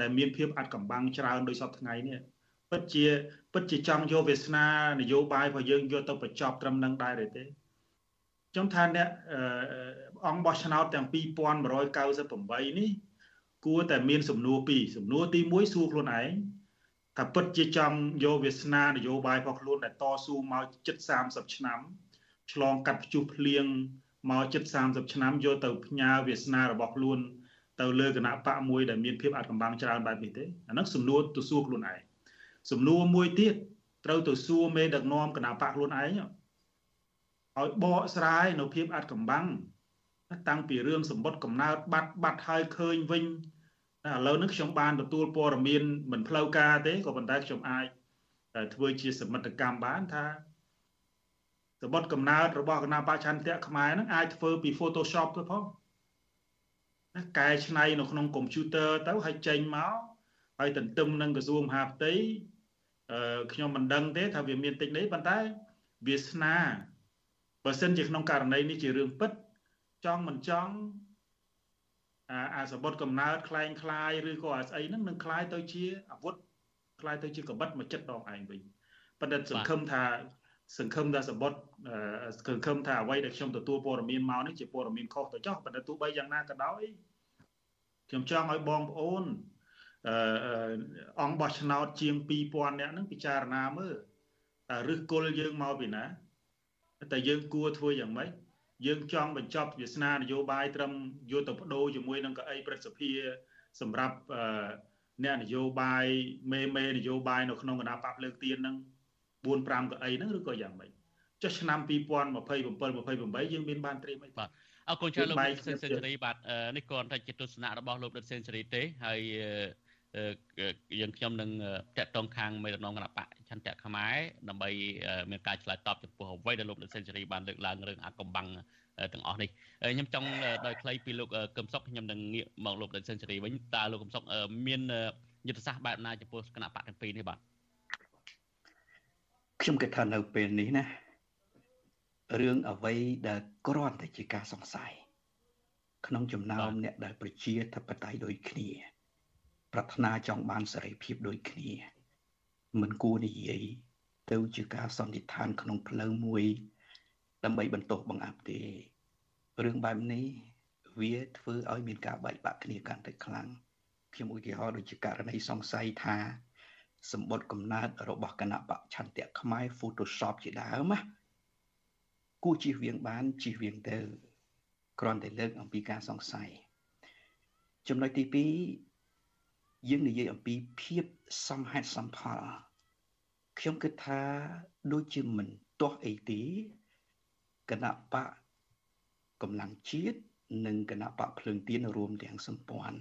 ដែលមានភាពអត់កំបាំងច្រើនដោយសពថ្ងៃនេះពិតជាពិតជាចង់យកវាសនានយោបាយរបស់យើងយកទៅបញ្ចប់ត្រឹមនឹងដែរទេខ្ញុំថាអ្នកអង្គបោះឆ្នោតទាំង2198នេះគួរតែមានសំណួរពីរសំណួរទី1សួរខ្លួនឯង ថាពិតជាចង់យកវាសនានយោបាយរបស់ខ្លួនដែលតស៊ូមកជិត30ឆ្នាំឆ្លងកាត់ព្យុះភ្លៀងមកជិត30ឆ្នាំយកទៅផ្ញើវាសនារបស់ខ្លួន ទៅលើគណៈបកមួយដែលមានភាពអាចកំបាំងច្រើនបែបនេះទេអាហ្នឹងសំណួរទៅសួរខ្លួនឯងសំណួរមួយទៀតត្រូវទៅសួរមេដឹកនាំគណៈបកខ្លួនឯងឲ្យបកស្រាយនៅភាពអាចកំបាំងតាំងពីរឿងសម្បត្តិកំណើតបាត់បាត់ហើយឃើញវិញ ឥឡូវនេះខ្ញុំបានទទួលព័ត៌មានមិនផ្លូវការទេក៏ប៉ុន្តែខ្ញុំអាចធ្វើជាសមិទ្ធកម្មបានថាសម្បត្តិកំណើតរបស់គណៈបច្ឆន្ទៈខ្មែរហ្នឹងអាចធ្វើពី Photoshop ទៅផងណាកែច្នៃនៅក្នុងកុំព្យូទ័រទៅហើយចេញមកហើយទន្ទឹមនឹងក្រសួងមហាផ្ទៃអឺខ្ញុំមិនដឹងទេថាវាមានតិចនេះប៉ុន្តែវាសនាបើសិនជាក្នុងករណីនេះជារឿងពិតចង់មិនចង់ អាអាសបុតកំណើតคล้ายคล้ายឬក៏អាស្អីហ្នឹងនឹងคล้ายទៅជាអាវុធคล้ายទៅជាកបិតមួយចិត្តដងឯងវិញប៉ុន្តែសង្ឃឹមថាសង្ឃឹមថាសបុតសង្ឃឹមថាអ្វីដែលខ្ញុំទទួលព័ត៌មានមកនេះជាព័ត៌មានខុសទៅចោះប៉ុន្តែទោះបីយ៉ាងណាក៏ដោយខ្ញុំចង់ឲ្យបងប្អូនអឺអង្គបោះឆ្នោតជាង2000នាក់ហ្នឹងពិចារណាមើលតើឫសគល់យើងមកពីណាតែយើងគួរធ្វើយ៉ាងម៉េច យើងចង់បញ្ចប់វាសនានយោបាយត្រឹមយកទៅបដូរជាមួយនឹងកៅអីព្រឹទ្ធសភាសម្រាប់អ្នកនយោបាយមេមេនយោបាយនៅក្នុងគណៈបកលើកទៀនហ្នឹង4 5កៅអីហ្នឹងឬក៏យ៉ាងម៉េចចុះឆ្នាំ2027 28យើងមានបានត្រៀមអីបាទអរគុណច្រើនលោកសេនស៊ូរីបាទនេះគ្រាន់តែជាទស្សនៈរបស់លោកដិតសេនស៊ូរីទេហើយយើងខ្ញុំនឹងតាក់ទងខាងមេដឹកនាំគណៈបក ឆន្ទៈខ្មែរដើម្បីមានការឆ្លើយតបចំពោះអ្វីដែលលោកដិតសេនស៊ូរីបានលើកឡើងរឿងអាកំបាំងទាំងអស់នេះខ្ញុំចង់ដោយខ្លីពីលោកកឹមសុខខ្ញុំនឹងងាកមកលោកដិតសេនស៊ូរីវិញតើលោកកឹមសុខមានយុទ្ធសាស្ត្របែបណាចំពោះគណៈបកទាំងពីរនេះបាទខ្ញុំគិតថានៅពេលនេះណារឿងអ្វីដែលគ្រាន់តែជាការសង្ស័យក្នុងចំណោមអ្នកដែលប្រជាធិបតេយ្យដូចគ្នា ប្រាថ្នាចង់បានសេរីភាពដូចគ្នា មិនគួរនិយាយទៅជាការសន្និដ្ឋានក្នុងផ្លូវមួយ ដើម្បីបន្ទោសបង្អាប់ទេរឿងបែបនេះវាធ្វើឲ្យមានការបែកបាក់គ្នាកាន់តែខ្លាំងខ្ញុំឧទាហរណ៍ដូចជាករណីសង្ស័យថាសម្បត្តិកំណើតរបស់គណៈបច្ឆន្ទៈខ្មែរ Photoshop ជាដើមណាគួរជៀសវាងបានជៀសវាងទៅគ្រាន់តែលើកអំពីការសង្ស័យចំណុចទី2 យើងនិយាយអំពីភាពសមហេតុសមផលខ្ញុំគិតថាដូចជាមិនទាស់អីទេគណៈបកកម្លាំងជាតិនិងគណៈបកភ្លើងទៀនរួមទាំងសម្ព័ន្ធ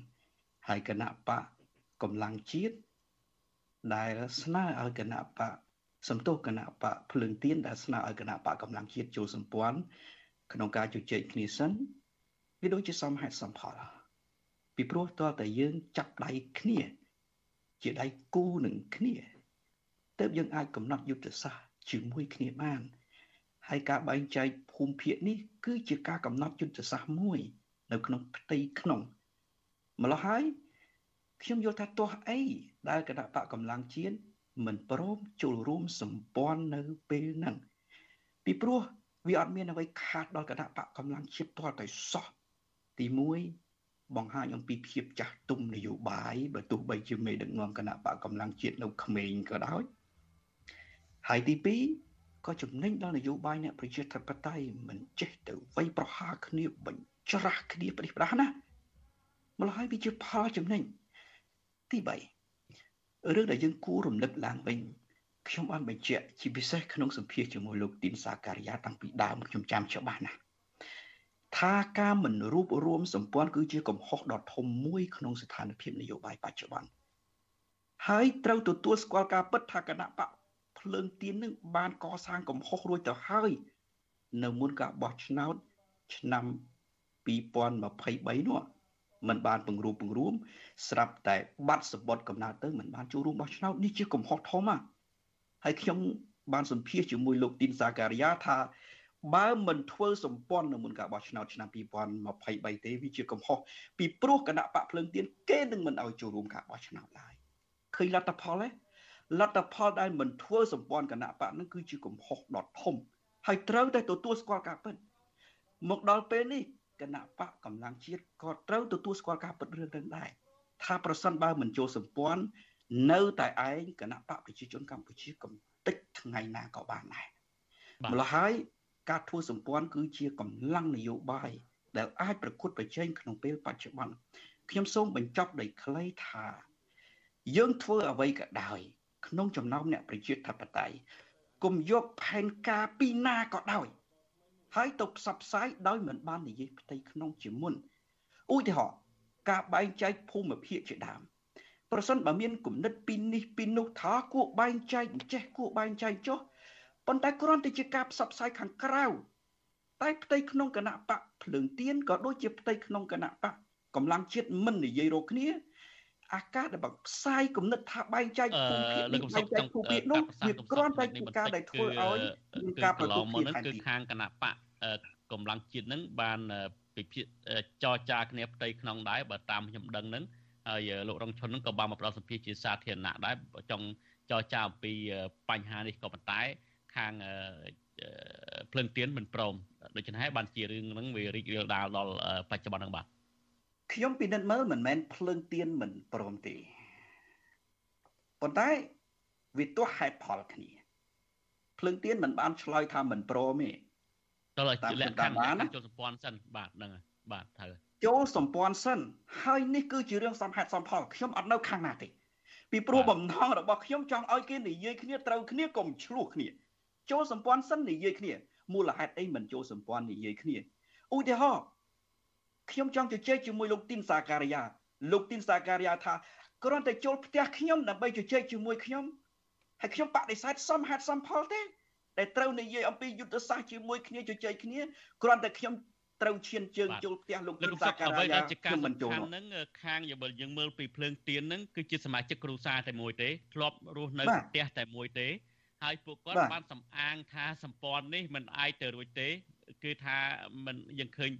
ហើយគណៈបកកម្លាំងជាតិដែលស្នើឲ្យគណៈបកសំទោសគណៈបកភ្លើងទៀនដែលស្នើឲ្យគណៈបកកម្លាំងជាតិចូលសម្ព័ន្ធក្នុងការជជែកគ្នាសិនវាដូចជាសមហេតុសមផល ពីព្រោះតើតែយើងចាប់ដៃគ្នា ជាដៃគូនឹងគ្នាទើបយើងអាចកំណត់យុទ្ធសាស្ត្រជាមួយគ្នាបានហើយការបែងចែកភូមិភាគនេះគឺជាការកំណត់យុទ្ធសាស្ត្រមួយ នៅក្នុងផ្ទៃក្នុងម្ល៉េះហើយខ្ញុំយល់ថាទាស់អីដែលគណៈបកកម្លាំងជាតិមិនព្រមចូលរួមសម្ព័ន្ធនៅពេលហ្នឹងពីព្រោះវាអត់មានអ្វីខាតដល់គណៈបកកម្លាំងជាតិទាល់តែសោះទី1 បង្ហាញអំពីភាពចាស់ទុំនយោបាយបើទោះបីជាមេដឹកនាំគណៈបកកម្លាំងជាតិនៅក្មេងក៏ដោយហើយទី2ក៏ចំណេញដល់នយោបាយអ្នកប្រជាធិបតេយ្យមិនចេះទៅវាយប្រហារគ្នាបញ្ច្រាស់គ្នាប្រទេសប្រាស់ណាម្ល៉េះហើយវាជាផលចំណេញទី3រឿងដែលយើងគួររំលឹកឡើងវិញខ្ញុំបានបញ្ជាក់ជាពិសេសក្នុងសម្ភារជាមួយលោកទីនសាការីយ៉ាតាំងពីដើមខ្ញុំចាំច្បាស់ណាស់ ថាការមិនរួបរวมសម្ព័ន្ធគឺជាកំហុសដ៏ធំមួយក្នុងស្ថានភាពនយោបាយបច្ចុប្បន្នហើយត្រូវទទួលស្គាល់ការពិតថាគណៈបកភ្លើងទៀននឹងបានកសាងកំហុសរួចទៅហើយ នៅមុនការបោះឆ្នោតឆ្នាំ2023នោះมันបានពង្រួមពង្រួមស្រាប់តែបាត់សម្បត្តិកំណើតទៅมันបានចូលរួមបោះឆ្នោតនេះជាកំហុសធំហ่ะហើយខ្ញុំបានសម្ភាសជាមួយលោកទីនសាការីយ៉ាថា បើមិនធ្វើសម្ព័ន្ធនៅមុនការបោះឆ្នោតឆ្នាំ2023ទេវាជាកំហុសពីព្រោះគណៈបកភ្លើងទៀនគេនឹងមិនឲ្យចូលរួមការបោះឆ្នោតឡើយឃើញលទ្ធផលទេលទ្ធផលដែលមិនធ្វើសម្ព័ន្ធគណៈបកនឹងគឺជាកំហុសដ៏ធំហើយត្រូវតែទទួលស្គាល់ការពិតមកដល់ពេលនេះគណៈបកកម្លាំងជាតិក៏ត្រូវទទួលស្គាល់ការពិតរឿងនឹងដែរថាប្រសិនបើមិនចូលសម្ព័ន្ធនៅតែឯងគណៈបកប្រជាជនកម្ពុជាកំតិចថ្ងៃណាក៏បានដែរម្ល៉េះហើយ ការធ្វើសម្ព័ន្ធគឺជាកម្លាំងនយោបាយដែលអាចប្រកួតប្រជែងក្នុងពេលបច្ចុប្បន្នខ្ញុំសូមបញ្ចប់ដោយខ្លីថា យើងធ្វើអ្វីក៏ដោយក្នុងចំណោមអ្នកប្រជាធិបតេយ្យគុំយកផែនការពីណាក៏ដោយហើយទៅផ្សព្វផ្សាយដោយមិនបាននិយាយផ្ទៃក្នុងជាមុនឧទាហរណ៍ការបែងចែកភូមិភាគជាដើមប្រសិនបើមានគំនិតពីនេះពីនោះថាគួរបែងចែកចេះគួរបែងចែកចុះ ប៉ុន្តែគ្រាន់តែជាការផ្សព្វផ្សាយខាងក្រៅតែផ្ទៃក្នុងគណៈបកភ្លើងទៀនក៏ដូចជាផ្ទៃក្នុងគណៈបកកម្លាំងជាតិមិននិយាយរកគ្នាអាការដែលបើផ្សាយគំនិតថាបែងចែកភូមិភាគនេះបែងចែកភូមិភាគនោះវាគ្រាន់តែជាការដែលធ្វើឲ្យមានការប្រទុគ្នាគឺខាងគណៈបកកម្លាំងជាតិនឹងបានពិភាក្សាចរចាគ្នាផ្ទៃក្នុងដែរបើតាមខ្ញុំដឹងនឹងហើយលោករងឈុននឹងក៏បានមកផ្ដល់សម្ភារជាសាធារណៈដែរចង់ចរចាអំពីបញ្ហានេះក៏ប៉ុន្តែ ខាងភ្លើងទៀនមិនព្រមដូច្នេះហើយបានជារឿងហ្នឹងវារីករាលដាលដល់បច្ចុប្បន្នហ្នឹងបាទខ្ញុំពិនិត្យមើលមិនមែនភ្លើងទៀនមិនព្រមទេប៉ុន្តែវាទាស់ហេតុផលគ្នាភ្លើងទៀនមិនបានឆ្លើយថាមិនព្រមទេដល់ជាលក្ខខណ្ឌបានចូលសម្ព័ន្ធសិនបាទហ្នឹងបាទត្រូវចូលសម្ព័ន្ធសិនហើយនេះគឺជារឿងសំហេតុសំផលខ្ញុំអត់នៅខាងណាទេពីព្រោះបំណងរបស់ខ្ញុំចង់ឲ្យគេនិយាយគ្នាត្រូវគ្នាកុំឆ្លោះគ្នា ចូលសម្ព័ន្ធសិននិយាយគ្នាមូលហេតុអីមិនចូលសម្ព័ន្ធនិយាយគ្នាឧទាហរណ៍ខ្ញុំចង់ជជែកជាមួយលោកទីនសាការីយ៉ាលោកទីនសាការីយ៉ាថាគ្រាន់តែចូលផ្ទះខ្ញុំដើម្បីជជែកជាមួយខ្ញុំហើយខ្ញុំបដិសេធសមហេតុសមផលទេតែត្រូវនិយាយអំពីយុទ្ធសាស្ត្រជាមួយគ្នាជជែកគ្នាគ្រាន់តែខ្ញុំត្រូវឈានជើងចូលផ្ទះលោកទីនសាការីយ៉ាខ្ញុំមិនចូលហ្នឹងខាងយបលយើងមើលពីភ្លើងទៀនហ្នឹងគឺជាសមាជិកគ្រួសារតែមួយទេធ្លាប់រស់នៅផ្ទះតែមួយទេ ហើយពួកគាត់បានសំអាងថាសម្ព័ន្ធនេះមិនអាចទៅរួចទេគឺថាมันយើងឃើញ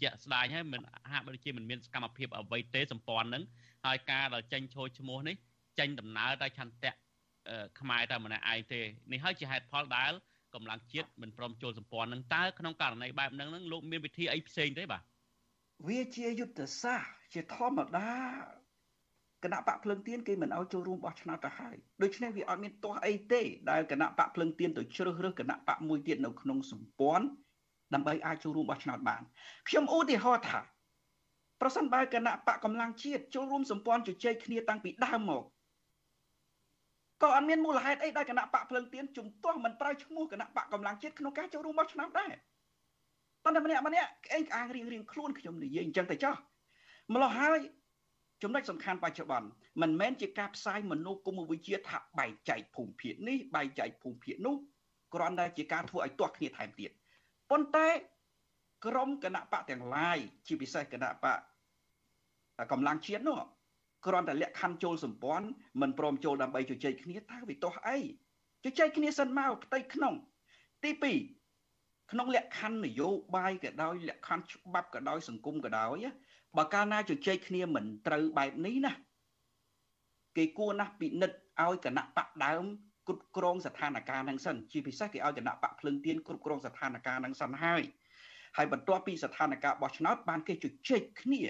ជាក់ស្ដែងហើយมันហាក់ដូចជាមិនមានសកម្មភាពអ្វីទេសម្ព័ន្ធហ្នឹងហើយការដែលចេញឈោឈ្មោះនេះចេញដំណើរតែឆន្ទៈខ្មែរតែម្នាក់ឯងទេនេះហើយជាហេតុផលដែលកម្លាំងជាតិមិនព្រមចូលសម្ព័ន្ធនឹងតើក្នុងករណីបែបហ្នឹងនឹងលោកមានវិធីអីផ្សេងទេបាទវាជាយុទ្ធសាស្ត្រជាធម្មតា គណៈបកភ្លឹងទៀនគេមិនឲ្យចូលរួមបោះឆ្នោតទៅហើយដូច្នេះវាអត់មានទាស់អីទេដែលគណៈបកភ្លឹងទៀនទៅជ្រើសរើសគណៈបកមួយទៀតនៅក្នុងសម្ព័ន្ធដើម្បីអាចចូលរួមបោះឆ្នោតបានខ្ញុំឧទាហរណ៍ថាប្រសិនបើគណៈបកកម្លាំងជាតិចូលរួមសម្ព័ន្ធជជែកគ្នាតាំងពីដើមមកក៏អត់មានមូលហេតុអីដែលគណៈបកភ្លឹងទៀនជំទាស់មិនប្រើឈ្មោះគណៈបកកម្លាំងជាតិក្នុងការចូលរួមបោះឆ្នោតដែរប៉ុន្តែម្នាក់ម្នាក់ក្អេងក្អាងរៀងរៀងខ្លួនខ្ញុំនិយាយអញ្ចឹងទៅចោះម្ល៉េះហើយ ចំណុចសំខាន់បច្ចុប្បន្នមិនមែនជាការផ្សាយមនោគមវិជ្ជាថាបែកចែកភូមិភាគនេះបែកចែកភូមិភាគនោះគ្រាន់តែជាការធ្វើឲ្យទាស់គ្នាថែមទៀតប៉ុន្តែក្រមគណៈបកទាំងឡាយជាពិសេសគណៈបកកម្លាំងជាតិនោះគ្រាន់តែលក្ខខណ្ឌចូលសម្ព័ន្ធមិនព្រមចូលដើម្បីជជែកគ្នាតើវាទាស់អីជជែកគ្នាសិនមកផ្ទៃក្នុង ទី2ក្នុងលក្ខខណ្ឌនយោបាយក៏ដោយលក្ខខណ្ឌច្បាប់ក៏ដោយសង្គមក៏ដោយ បើកាលណាជជែកគ្នាមិនត្រូវបែបនេះណាគេគួរណាស់ពិនិត្យឲ្យគណៈបកដើមគ្រប់គ្រងស្ថានភាពហ្នឹងសិនជាពិសេសគេឲ្យគណៈបកភ្លឹងទៀនគ្រប់គ្រងស្ថានភាពហ្នឹងសិនហើយហើយបន្ទាប់ពីស្ថានភាពបោះឆ្នោតបានគេជជែកគ្នា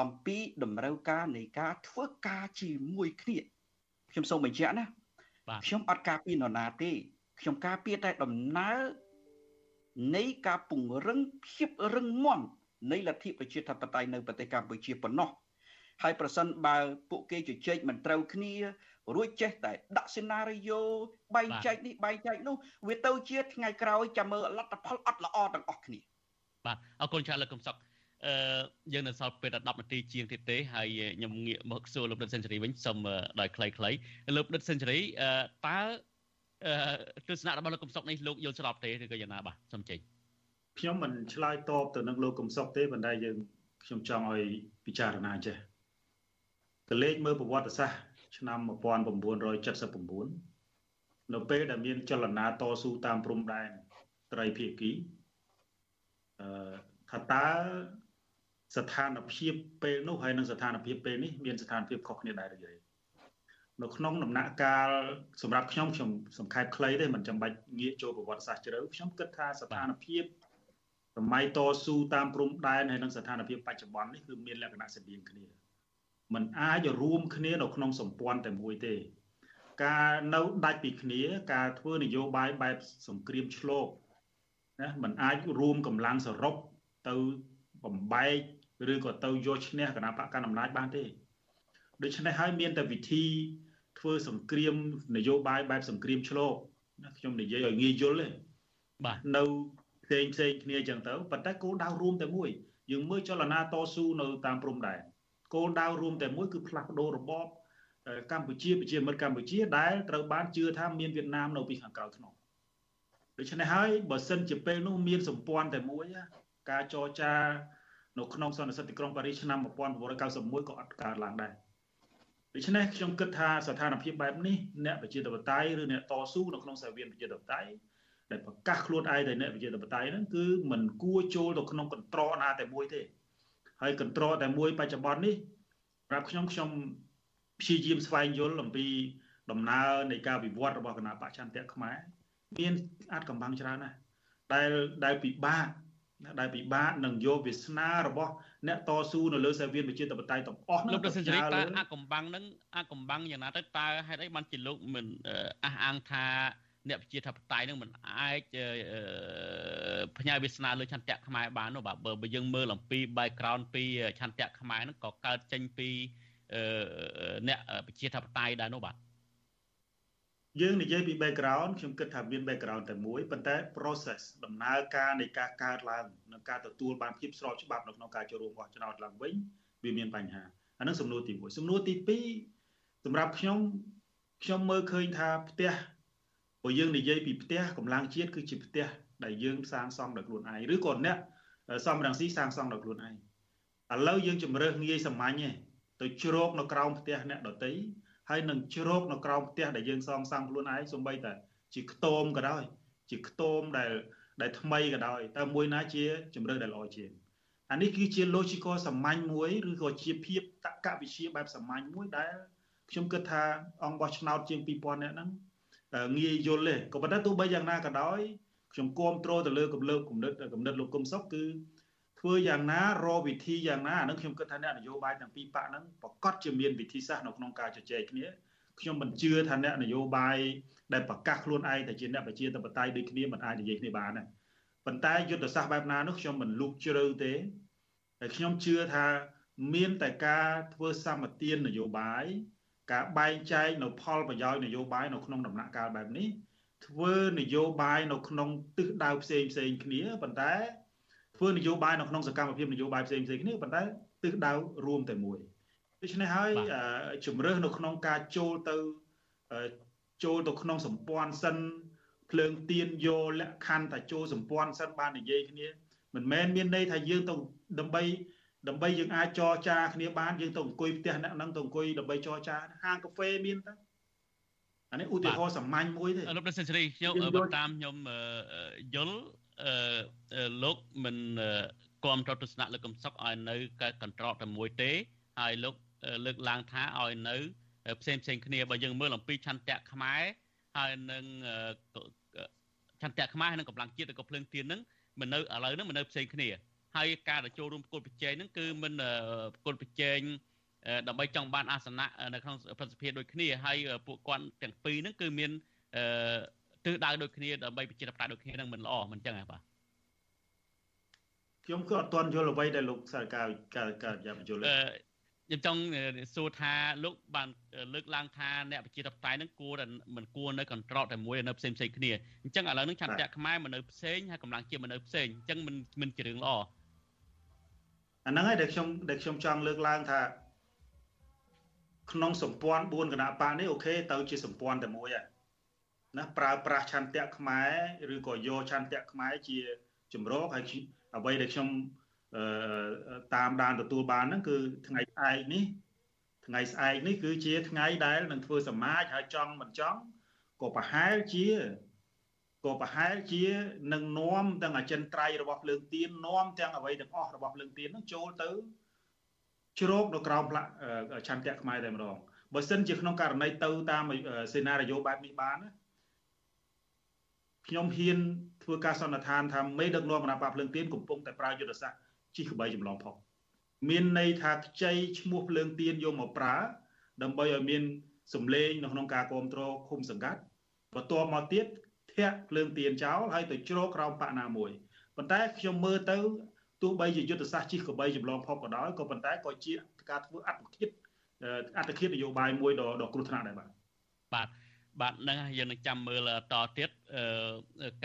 អំពីតម្រូវការនៃការធ្វើការជាមួយគ្នាខ្ញុំសូមបញ្ជាក់ណាខ្ញុំអត់ការពីនរណាទេខ្ញុំការពីតែដំណើរនៃការពង្រឹងភាពរឹងមាំ នៃលទ្ធិប្រជាធិបតេយ្យនៅប្រទេសកម្ពុជាប៉ុណ្ណោះហើយប្រសិនបើពួកគេជជែកមិនត្រូវគ្នារួចចេះតែដាក់សេណារីយ៉ូបែងចែកនេះបែងចែកនោះវាទៅជាថ្ងៃក្រោយចាំមើលលទ្ធផលអត់ល្អទាំងអស់គ្នាបាទអរគុណច្រើនលោកកំសុកអឺយើងនៅសល់ពេល10នាទីជាងទៀតទេហើយខ្ញុំងាកមកសួរលោកដិតសេនស៊ូរីវិញសូមដោយខ្លីៗលោកដិតសេនស៊ូរីអឺតើអឺទស្សនៈរបស់លោកកំសុកនេះលោកយល់ស្របទេឬក៏យ៉ាងណាបាទសូមចេញ ខ្ញុំមិនឆ្លើយតបទៅនឹងលោកកំសុកទេប៉ុន្តែយើងខ្ញុំចង់ឲ្យពិចារណាចេះកលេចមើលប្រវត្តិសាស្ត្រឆ្នាំ1979នៅពេលដែលមានចលនាតស៊ូតាមព្រំដែនត្រីភាគីអឺថាតើស្ថានភាពពេលនោះហើយនិងស្ថានភាពពេលនេះមានស្ថានភាពខុសគ្នាដែរឬទេនៅក្នុងដំណាក់កាលសម្រាប់ខ្ញុំខ្ញុំសង្ខេបខ្លីទេមិនចាំបាច់ងាកចូលប្រវត្តិសាស្ត្រជ្រៅខ្ញុំគិតថាស្ថានភាព សម័យតស៊ូតាមព្រំដែនហើយនិងស្ថានភាពបច្ចុប្បន្ននេះគឺមានលក្ខណៈស្រដៀងគ្នាมันអាចរួមគ្នានៅក្នុងសម្ព័ន្ធតែមួយទេ ការនៅដាច់ពីគ្នាការធ្វើនយោបាយបែបសង្គ្រាមឆ្លោបណាมันអាចរួមកម្លាំងសរុបទៅបំបែកឬក៏ទៅយកឈ្នះគណៈបកកណ្ដាលអំណាចបានទេដូច្នេះហើយមានតែវិធីធ្វើសង្គ្រាមនយោបាយបែបសង្គ្រាមឆ្លោបណាខ្ញុំនិយាយឲ្យងាយយល់ទេបាទនៅ ផ្សេងផ្សេងគ្នាចឹងទៅប៉ុន្តែគោលដៅរួមតែមួយយើងមើលចលនាតស៊ូនៅតាមព្រំដែនគោលដៅរួមតែមួយគឺផ្លាស់ប្ដូររបបកម្ពុជាប្រជាមិត្តកម្ពុជាដែលត្រូវបានជឿថាមានវៀតណាមនៅពីខាងក្រៅខ្នងដូច្នេះហើយបើសិនជាពេលនោះមានសម្ព័ន្ធតែមួយការចរចានៅក្នុងសន្និសីទទីក្រុងប៉ារីសឆ្នាំ1991ក៏អត់កើតឡើងដែរដូច្នេះខ្ញុំគិតថាស្ថានភាពបែបនេះអ្នកប្រជាធិបតេយ្យឬអ្នកតស៊ូនៅក្នុងសាវៀនប្រជាធិបតេយ្យ ដែលប្រកាសខ្លួនឯងតែអ្នកប្រជាធិបតេយ្យហ្នឹងគឺមិនគួរចូលទៅក្នុងកន្ត្រណាតែមួយទេហើយកន្ត្រតែមួយបច្ចុប្បន្ននេះប្រាប់ខ្ញុំខ្ញុំព្យាយាមស្វែងយល់អំពីដំណើរនៃការវិវត្តរបស់គណៈបច្ឆន្ទៈខ្មែរមានអាចកំបាំងច្រើនណាស់ដែលដែលពិបាកដែលពិបាកនឹងយកវាសនារបស់អ្នកតស៊ូនៅលើសាវៀនប្រជាធិបតេយ្យទាំងអស់នោះលោកប្រសិទ្ធតើអាកំបាំងនឹងអាកំបាំងយ៉ាងណាទៅតើហេតុអីបានជាលោកមិនអះអាងថា អ្នកប្រជាធិបតេយ្យនឹងមិនអាចផ្ញើវាសនាលើឆន្ទៈខ្មែរបាននោះបាទបើយើងមើលអំពី background ពីឆន្ទៈខ្មែរហ្នឹងក៏កើតចេញពីអ្នកប្រជាធិបតេយ្យដែរនោះបាទយើងនិយាយពី background ខ្ញុំគិតថាមាន background តែមួយប៉ុន្តែ process ដំណើរការនៃការកើតឡើងនិងការទទួលបានភាពស្របច្បាប់នៅក្នុងការចូលរួមបោះឆ្នោតឡើងវិញវាមានបញ្ហាអានឹងសំណួរទី1សំណួរទី2សម្រាប់ខ្ញុំខ្ញុំមើលឃើញថាផ្ទះ ព្រោះយើងនិយាយពីផ្ទះកម្លាំងជាតិគឺជាផ្ទះដែលយើងសាងសង់ដោយខ្លួនឯងឬក៏អ្នកសំរងស៊ីសាងសង់ដោយខ្លួនឯងឥឡូវយើងជំរើសងាយសាមញ្ញទេទៅជ្រោកនៅក្រោមផ្ទះអ្នកដតីហើយនឹងជ្រោកនៅក្រោមផ្ទះដែលយើងសងសង់ខ្លួនឯងសំបីតែជាខ្ទមក៏ដោយជាខ្ទមដែលដែលថ្មីក៏ដោយតើមួយណាជាជំរើសដែលល្អជាងអានេះគឺជា logical សាមញ្ញមួយឬក៏ជាភាពតក្កវិជ្ជាបែបសាមញ្ញមួយដែលខ្ញុំគិតថាអង្គបោះឆ្នោតជាង2000នាក់ហ្នឹង ងាយយល់ទេក៏ប៉ុន្តែទោះបីយ៉ាងណាក៏ដោយខ្ញុំគ្រប់គ្រងទៅលើគំលើគំនិតគំនិតលោកគុំសុកគឺធ្វើយ៉ាងណារកវិធីយ៉ាងណាអានឹងខ្ញុំគិតថាអ្នកនយោបាយទាំងពីរបកហ្នឹងប្រកាសជាមានវិធីសាស្ត្រនៅក្នុងការជជែកគ្នាខ្ញុំមិនជឿថាអ្នកនយោបាយដែលប្រកាសខ្លួនឯងតែជាអ្នកប្រជាធិបតេយ្យដូចគ្នាមិនអាចនិយាយគ្នាបានទេប៉ុន្តែយុទ្ធសាស្ត្របែបណានោះខ្ញុំមិនលូកជ្រៅទេតែខ្ញុំជឿថាមានតែការធ្វើសម្បទាននយោបាយ ការបែងចែកនៅផលប្រយោជន៍នយោបាយនៅក្នុងដំណាក់កាលបែបនេះធ្វើនយោបាយនៅក្នុងទិសដៅផ្សេងផ្សេងគ្នាប៉ុន្តែធ្វើនយោបាយនៅក្នុងសកម្មភាពនយោបាយផ្សេងផ្សេងគ្នាប៉ុន្តែទិសដៅរួមតែមួយដូច្នេះហើយជំរើសនៅក្នុងការចូលទៅចូលទៅក្នុងសម្ព័ន្ធសិនភ្លើងទៀនយកលក្ខខណ្ឌថាចូលសម្ព័ន្ធសិនបាននិយាយគ្នាមិនមែនមានន័យថាយើងទៅដើម្បី ដើម្បីយើងអាចចរចាគ្នាបានយើងទៅអង្គុយផ្ទះអ្នកហ្នឹងទៅអង្គុយដើម្បីចរចាហាងកាហ្វេមានតើអានេះឧទាហរណ៍សាមញ្ញមួយទេលោកប្រសិទ្ធសេរីខ្ញុំបើតាមខ្ញុំយល់លោកមិនគាំទ្រទស្សនៈលោកកំសុកឲ្យនៅកន្ត្រកតែមួយទេហើយលោកលើកឡើងថាឲ្យនៅផ្សេងផ្សេងគ្នាបើយើងមើលអំពីឆន្ទៈខ្មែរហើយនឹងឆន្ទៈខ្មែរនិងកម្លាំងជាតិឬក៏ភ្លើងទៀនហ្នឹងមិននៅឥឡូវហ្នឹងមិននៅផ្សេងគ្នា ហើយការទៅចូលរួមប្រកួតប្រជែងហ្នឹងគឺមិនប្រកួតប្រជែងដើម្បីចង់បានអាសនៈនៅក្នុងប្រសិទ្ធភាពដូចគ្នាហើយពួកគាត់ទាំងពីរហ្នឹងគឺមានទិសដៅដូចគ្នាដើម្បីប្រជាធិបតេយ្យដូចគ្នានឹងមិនល្អមិនចឹងហ៎បាទខ្ញុំក៏អត់ទាន់យល់អ្វីដែលលោកសារការការការយ៉ាប់យល់ខ្ញុំចង់សួរថាលោកបានលើកឡើងថាអ្នកប្រជាធិបតេយ្យនឹងគួរតែមិនគួរនៅកន្ត្រកតែមួយនៅផ្សេងផ្សេងគ្នាអញ្ចឹងឥឡូវនឹងឆន្ទៈខ្មែរមកនៅផ្សេងហើយកម្លាំងជាតិមកនៅផ្សេងអញ្ចឹងមិនមិនជារឿងល្អ អាហ្នឹងហើយដែលខ្ញុំដែលខ្ញុំចង់លើកឡើងថាក្នុងសម្ព័ន្ធ4គណៈបកនេះអូខេទៅជាសម្ព័ន្ធតែមួយហើយណាប្រើប្រាស់ឆន្ទៈខ្មែរឬក៏យកឆន្ទៈខ្មែរជាជំរកហើយអ្វីដែលខ្ញុំតាមដានទទួលបានហ្នឹងគឺថ្ងៃស្អែកនេះថ្ងៃស្អែកនេះគឺជាថ្ងៃដែលនឹងធ្វើសមាជហើយចង់មិនចង់ក៏ប្រហែលជា ក៏ប្រហែលជានឹងនាំទាំងអចិន្ត្រៃយ៍របស់ភ្លើងទៀននាំទាំងអ្វីទាំងអស់របស់ភ្លើងទៀនហ្នឹងចូលទៅជ្រោកនៅក្រោមផ្លាក់ឆន្ទៈខ្មែរតែម្ដងបើសិនជាក្នុងករណីទៅតាមសេណារីយ៉ូបែបនេះបានណាខ្ញុំហ៊ានធ្វើការសន្និដ្ឋានថាមេដឹកនាំគណៈបកភ្លើងទៀនកំពុងតែប្រើយុទ្ធសាស្ត្រជីក្បីចម្លងផុសមានន័យថាខ្ចីឈ្មោះភ្លើងទៀនយកមកប្រើដើម្បីឲ្យមានសម្លេងនៅក្នុងការគ្រប់គ្រងឃុំសង្កាត់បន្ទាប់មកទៀត ធាក់ភ្លើងទៀនចោលហើយទៅជ្រោកក្រោមបកណាមួយប៉ុន្តែខ្ញុំមើលទៅទោះបីជាយុទ្ធសាស្ត្រជីក្បីចម្លងផុសក៏ដោយក៏ប៉ុន្តែក៏ជាការធ្វើអត្តឃាតអត្តឃាតនយោបាយមួយដ៏គ្រោះថ្នាក់ដែរបាទបាទ បាទនឹងយើងនឹងចាំមើលតទៀត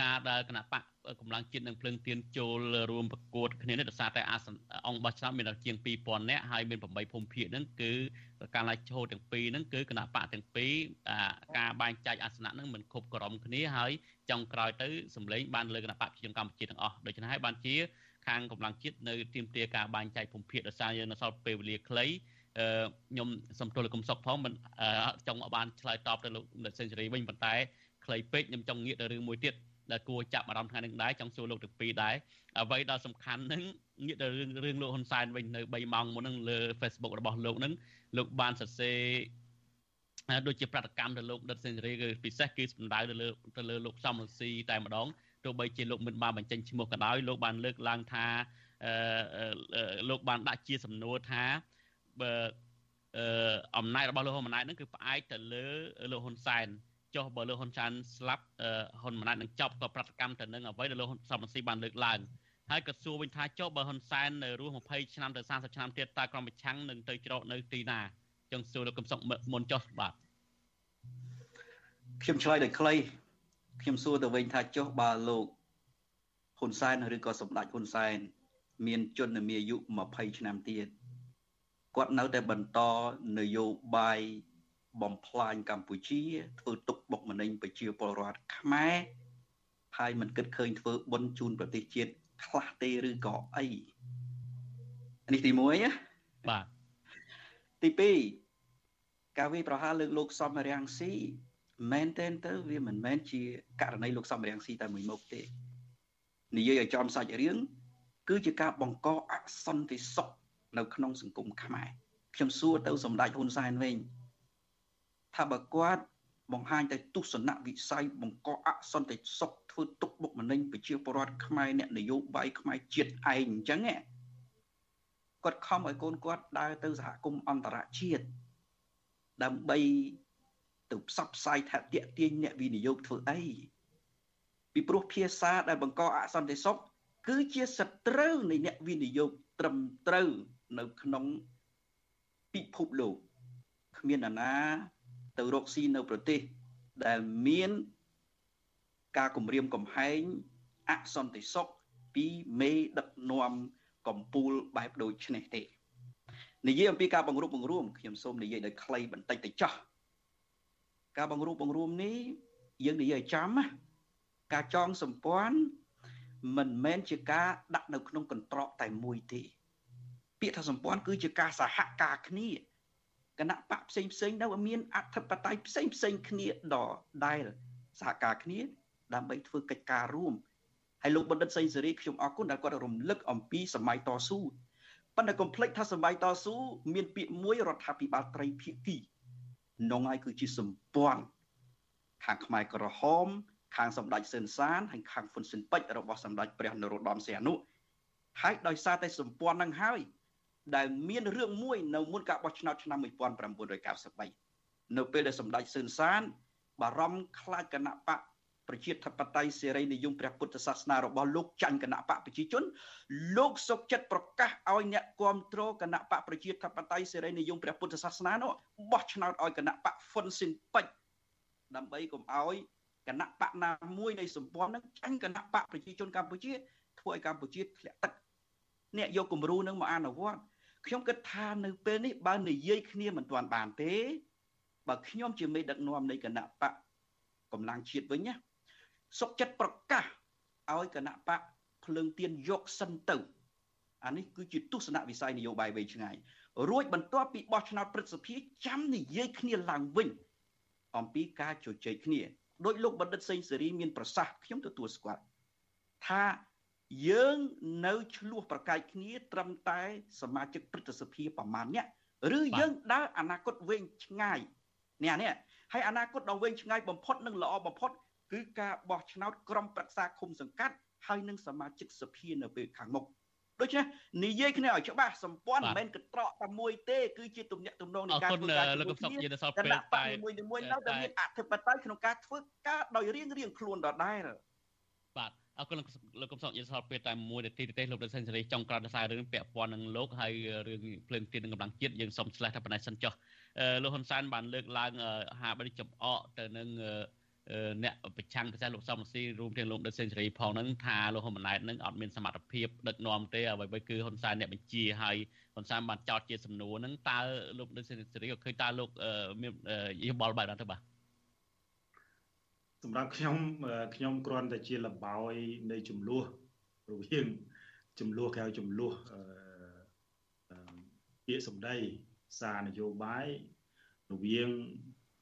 ការដែលគណៈបកកម្លាំងជាតិនិងភ្លើងទៀនចូលរួមប្រកួតគ្នានេះដោយសារតែអាសនអង្គបោះឆ្នោតមានជាង2000នាក់ហើយមាន8ភូមិភាគហ្នឹងគឺការឡាយចូលទាំងពីរហ្នឹងគឺគណៈបកទាំងពីរការបែងចែកអាសនៈហ្នឹងមិនគ្រប់ក្រមគ្នាហើយចុងក្រោយទៅសម្លេងបានលើគណៈបកប្រជាកម្ពុជាទាំងអស់ដូច្នេះហើយបានជាខាងកម្លាំងជាតិនៅទីមទាការបែងចែកភូមិភាគដោយសារយើងនៅសល់ពេលវេលាខ្លី ខ្ញុំសំទោសលោកកំសុកផងមិនចង់បានឆ្លើយតបទៅលោកសេនស៊ូរីវិញប៉ុន្តែខ្លីពេកខ្ញុំចង់ងាកទៅរឿងមួយទៀតដែលគួរចាប់អារម្មណ៍ថ្ងៃនេះដែរចង់សួរលោកទាំងពីរដែរអ្វីដែលសំខាន់ហ្នឹងងាកទៅរឿងរឿងលោកហ៊ុនសែនវិញនៅ3ម៉ោងមុនហ្នឹងលើ Facebook របស់លោកហ្នឹងលោកបានសរសេរដូចជាប្រតិកម្មទៅលោកដិតសេនស៊ូរីគឺពិសេសគឺសំដៅទៅលើទៅលើលោកសំរងស៊ីតែម្ដងទោះបីជាលោកមិនបានបញ្ចេញឈ្មោះក៏ដោយលោកបានលើកឡើងថាអឺលោកបានដាក់ជាសំណួរថាបើ អំណាចរបស់លោកហ៊ុនម៉ាណែតហ្នឹងគឺផ្អែកទៅលើលោកហ៊ុនសែនចុះបើលោកហ៊ុនសែនស្លាប់ហ៊ុនម៉ាណែតនឹងចប់ក៏ប្រតិកម្មទៅនឹងអ្វីដែលលោកហ៊ុនសំរងស៊ីបានលើកឡើងហើយក៏សួរវិញថាចុះបើហ៊ុនសែននៅរស់20ឆ្នាំទៅ30ឆ្នាំទៀតតើក្រុមប្រឆាំងនឹងទៅច្រកនៅទីណាចឹងសួរលោកកំសុកមុនចុះបាទខ្ញុំឆ្លើយដោយខ្លីខ្ញុំសួរទៅវិញថាចុះបើលោកហ៊ុនសែនឬក៏សម្ដេចហ៊ុនសែនមាន ជននាយុ20ឆ្នាំទៀត គាត់នៅតែបន្តនយោបាយបំផ្លាញកម្ពុជា ធ្វើទុកបុកម្នេញប្រជាពលរដ្ឋខ្មែរហើយមិនគិតឃើញធ្វើបុណ្យជូនប្រទេសជាតិខ្លះទេឬក៏អីនេះទី1ណាបាទទី2ការវិប្រហារលើកលោកសំរាំងស៊ីមែនតែនទៅវាមិនមែនជាករណីលោកសំរាំងស៊ីតែមួយមុខទេនិយាយឲ្យចំសាច់រឿងគឺជាការបង្កអសន្តិសុខ នៅក្នុងសង្គមខ្មែរខ្ញុំសួរទៅសម្ដេចហ៊ុនសែនវិញថាបើគាត់បង្ហាញទៅទស្សនវិស័យបង្កអសន្តិសុខធ្វើទុកបុកម្នេញប្រជាពលរដ្ឋខ្មែរអ្នកនយោបាយខ្មែរជាតិឯងអញ្ចឹងគាត់ខំឲ្យកូនគាត់ដើរទៅសហគមន៍អន្តរជាតិដើម្បីទៅផ្សព្វផ្សាយថាតាក់ទាញអ្នកវិនិយោគធ្វើអីពីព្រោះភាសាដែលបង្កអសន្តិសុខគឺជាសត្រូវនៃអ្នកវិនិយោគត្រឹមត្រូវ នៅក្នុងពិភពលោកគ្មានអាណាទៅរកស៊ីនៅប្រទេស ដែលមានការគម្រាមកំហែងអសន្តិសុខពីមេដឹកនាំកម្ពុជាបែបដូចនេះទេនិយាយអំពីការបង្រួបបង្រួមខ្ញុំសូមនិយាយដោយខ្លីបន្តិចទៅចោះការបង្រួបបង្រួមនេះយើងនិយាយឲ្យចាំណាការចងសម្ព័ន្ធមិនមែនជាការដាក់នៅក្នុងកន្ត្រកតែមួយទេ ពាក្យថាសម្ព័ន្ធគឺជាការសហការគ្នាគណៈបកផ្សេងផ្សេងនៅមានអធិបតេយ្យផ្សេងផ្សេងគ្នាដដែលសហការគ្នា ដើម្បីធ្វើកិច្ចការរួមហើយលោកបណ្ឌិតសេងសេរីខ្ញុំអរគុណដែលគាត់រំលឹកអំពីសម័យតស៊ូប៉ុន្តែកុំភ្លេចថាសម័យតស៊ូមានពាក្យមួយរដ្ឋាភិបាលត្រីភាគីនងហើយគឺជាសម្ព័ន្ធខាងខ្មែរក្រហម ខាងសម្ដេចសឿនសានហើយខាងហ៊ុនស៊ិនពេជ្ររបស់សម្ដេចព្រះនរោត្តមសីហនុហើយដោយសារតែសម្ព័ន្ធនឹងហើយ ដែលមានរឿងមួយនៅមុនការបោះឆ្នោតឆ្នាំ1993នៅពេលដែលសម្ដេចសឿនសាន បារម្ភខ្លាចគណៈបកប្រជាធិបតេយ្យសេរីនិយមព្រះពុទ្ធសាសនារបស់លោកចាញ់គណៈបកប្រជាជន លោកសុកចិត្តប្រកាសឲ្យអ្នកគ្រប់គ្រងគណៈបកប្រជាធិបតេយ្យសេរីនិយមព្រះពុទ្ធសាសនានោះបោះឆ្នោតឲ្យគណៈបកហ៊ុនស៊ិនពេជ្រដើម្បីកុំឲ្យគណៈបកណាមួយនៃសម្ព័ន្ធនឹងចាញ់គណៈបកប្រជាជនកម្ពុជាធ្វើឲ្យកម្ពុជាធ្លាក់ទឹកអ្នកយកគំរូនឹងមកអនុវត្ត ខ្ញុំគិតថានៅពេលនេះបើនិយាយគ្នាមិនទាន់បានទេបើខ្ញុំជាមេដឹកនាំនៃគណៈបកកម្លាំងជាតិវិញណាសុកចិត្តប្រកាសឲ្យគណៈបកភ្លើងទៀនយកសិនទៅអានេះគឺជាទស្សនវិស័យនយោបាយវែងឆ្ងាយរួចបន្ទាប់ពីបោះឆ្នោតព្រឹទ្ធសភាចាំនិយាយគ្នាឡើងវិញអំពីការជជែកគ្នាដោយលោកបណ្ឌិតសេងសេរីមានប្រសាសន៍ខ្ញុំទទួលស្គាល់ថា យើងនៅឆ្លោះប្រកែកគ្នា ត្រឹមតែ សមាជិកព្រឹទ្ធសភាប្រមាណអ្នកឬយើងដើរអនាគតវែងឆ្ងាយនេះនេះហើយអនាគតដ៏វែងឆ្ងាយបំផុតនិងល្អបំផុតគឺការបោះឆ្នោតក្រុមប្រឹក្សាឃុំសង្កាត់ហើយនឹងសមាជិកសភានៅពេលខាងមុខដូច្នេះនិយាយគ្នាឲ្យច្បាស់សម្ព័ន្ធមិនមែនកត្រកតែមួយទេគឺជាទំនាក់ទំនងនៃការធ្វើការលោកកំសុកនិយាយដល់សល់ពេលតែមួយមួយនៅតែមានអធិបតេយ្យក្នុងការធ្វើការដោយរៀងរៀងខ្លួនដដែលបាទ អរគុណលោកកំសុកនិយាយសល់ពេលតែមួយនាទីទេលោកដិសិនសេរីចង់ក្រានដសាររឿងពាក់ព័ន្ធនឹងលោកហើយរឿងភ្លើងទៀននឹងកម្លាំងជាតិយើងសូមឆ្លេះតែប៉ុណ្ណេះសិនចុះលោកហ៊ុនសែនបានលើកឡើងហាបរិចំអកទៅនឹងអ្នកប្រឆាំងពិសេសលោកសំស៊ីរួមទាំងលោកដិតសេនស៊ូរីផងហ្នឹងថាលោកហ៊ុនម៉ាណែតនឹងអត់មានសមត្ថភាពដឹកនាំទេអ្វីៗគឺហ៊ុនសែនអ្នកបញ្ជាហើយហ៊ុនសែនបានចោទជាសំណួរហ្នឹងតើលោកដិតសេនស៊ូរីក៏ឃើញតើលោកមានយោបល់បែបហ្នឹងទៅបាទ សម្រាប់ខ្ញុំខ្ញុំគ្រាន់តែជាលបោយនៃចំនួនរវាងចំនួនគេហៅចំនួនពាក្យសម្ដីសារនយោបាយរវាង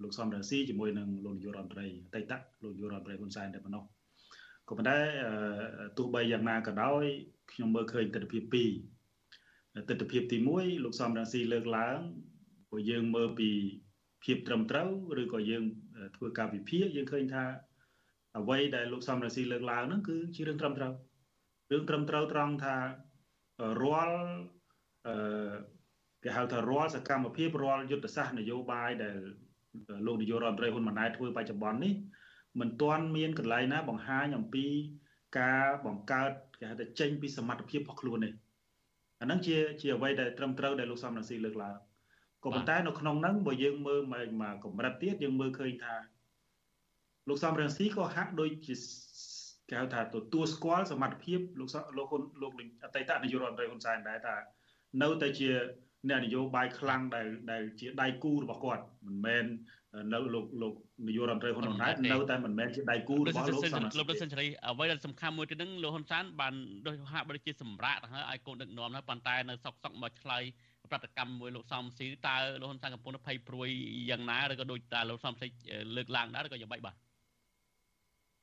លោកសំរងស៊ីជាមួយនឹងលោកនាយករដ្ឋមន្ត្រីអតីតលោកនាយករដ្ឋមន្ត្រីហ៊ុនសែនតែប៉ុណ្ណោះក៏ប៉ុន្តែទោះបីយ៉ាងណាក៏ដោយខ្ញុំមើលឃើញទស្សនវិជ្ជា2ទស្សនវិជ្ជាទី1លោកសំរងស៊ីលើកឡើងព្រោះយើងមើលពី ភាពត្រឹមត្រូវឬក៏យើងធ្វើការវិភាគយើងឃើញថាអ្វីដែលលោកសំរងស៊ីលើកឡើងហ្នឹងគឺជារឿងត្រឹមត្រូវរឿងត្រឹមត្រូវត្រង់ថារាល់អឺគេហៅថារាល់សកម្មភាពរាល់យុទ្ធសាស្ត្រនយោបាយដែលលោកនាយករដ្ឋមន្ត្រីហ៊ុនម៉ាណែតធ្វើបច្ចុប្បន្ននេះមិនទាន់មានកន្លែងណាបង្ហាញអំពីការបង្កើតគេហៅថាចេញពីសមត្ថភាពរបស់ខ្លួននេះអាហ្នឹងជាជាអ្វីដែលត្រឹមត្រូវដែលលោកសំរងស៊ីលើកឡើង ក៏ប៉ុន្តែនៅក្នុងហ្នឹងបើយើងមើលមកកម្រិតទៀតយើងមើលឃើញថាលោកសំរងស៊ីក៏ហាក់ដូចជាគេហៅថាទទួលស្គាល់សមត្ថភាពលោកលោកហ៊ុនលោកអតីតនាយករដ្ឋមន្ត្រីហ៊ុនសែនដែរថានៅតែជាអ្នកនយោបាយខ្លាំងដែលដែលជាដៃគូរបស់គាត់មិនមែននៅលោកលោកនាយករដ្ឋមន្ត្រីហ៊ុនម៉ាណែតនៅតែមិនមែនជាដៃគូរបស់លោកសំលោកលោកសិនសេរីអ្វីដែលសំខាន់មួយទៀតហ្នឹងលោកហ៊ុនសែនបានដូចហាក់បីជាសម្រាប់ទៅហើយឲ្យកូនដឹកនាំហើយប៉ុន្តែនៅសុកសុកមកឆ្លើយ ប្រតិកម្មមួយលោកសំស៊ីតើលោកហ៊ុនសែនកំពុងភ័យព្រួយយ៉ាងណាឬក៏ដូចតើលោកសំស៊ីលើកឡើងដែរឬក៏យ៉ាងម៉េចបាទ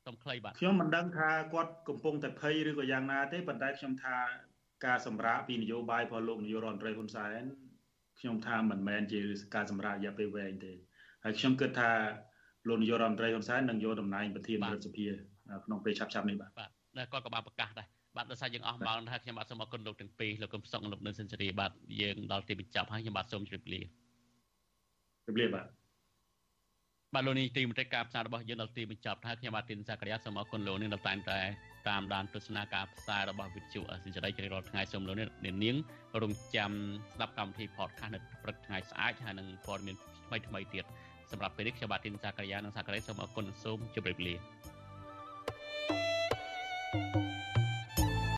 សូមខ្លីបាទខ្ញុំមិនដឹងថាគាត់កំពុងតែភ័យឬក៏យ៉ាងណាទេប៉ុន្តែខ្ញុំថាការសម្រាកពីនយោបាយរបស់លោកនាយករដ្ឋមន្ត្រីហ៊ុនសែនខ្ញុំថាមិនមែនជាការសម្រាករយៈពេលវែងទេហើយខ្ញុំគិតថាលោកនាយករដ្ឋមន្ត្រីហ៊ុនសែននឹងយកតំណែងប្រធានរដ្ឋសភាក្នុងពេលឆាប់ឆាប់នេះបាទបាទគាត់ក៏បានប្រកាសដែរ បាទដោយសារយើងអស់ម៉ោងថាខ្ញុំបាទសូមអរគុណលោកទាំងពីរលោកកឹមសុខលោកនៅសិនសេរីបាទយើងដល់ទីបញ្ចប់ហើយខ្ញុំបាទសូមជម្រាបលាជម្រាបលាបាទបាទលោកនេះទីមន្ត្រីការផ្សាយរបស់យើងដល់ទីបញ្ចប់ថាខ្ញុំបាទទីនសាករិយាសូមអរគុណលោកនេះដល់តែតែតាមដានទស្សនាការផ្សាយរបស់វិទ្យុអសិរ័យជារៀងរាល់ថ្ងៃសូមលោកនេះនាងរងចាំស្ដាប់កម្មវិធី podcast នៅព្រឹកថ្ងៃស្អែកហើយនឹងព័ត៌មានថ្មីថ្មីទៀតសម្រាប់ពេលនេះខ្ញុំបាទទីនសាករិយានិងសាករិយាសូមអរគុណសូមជម្រាបលា thank you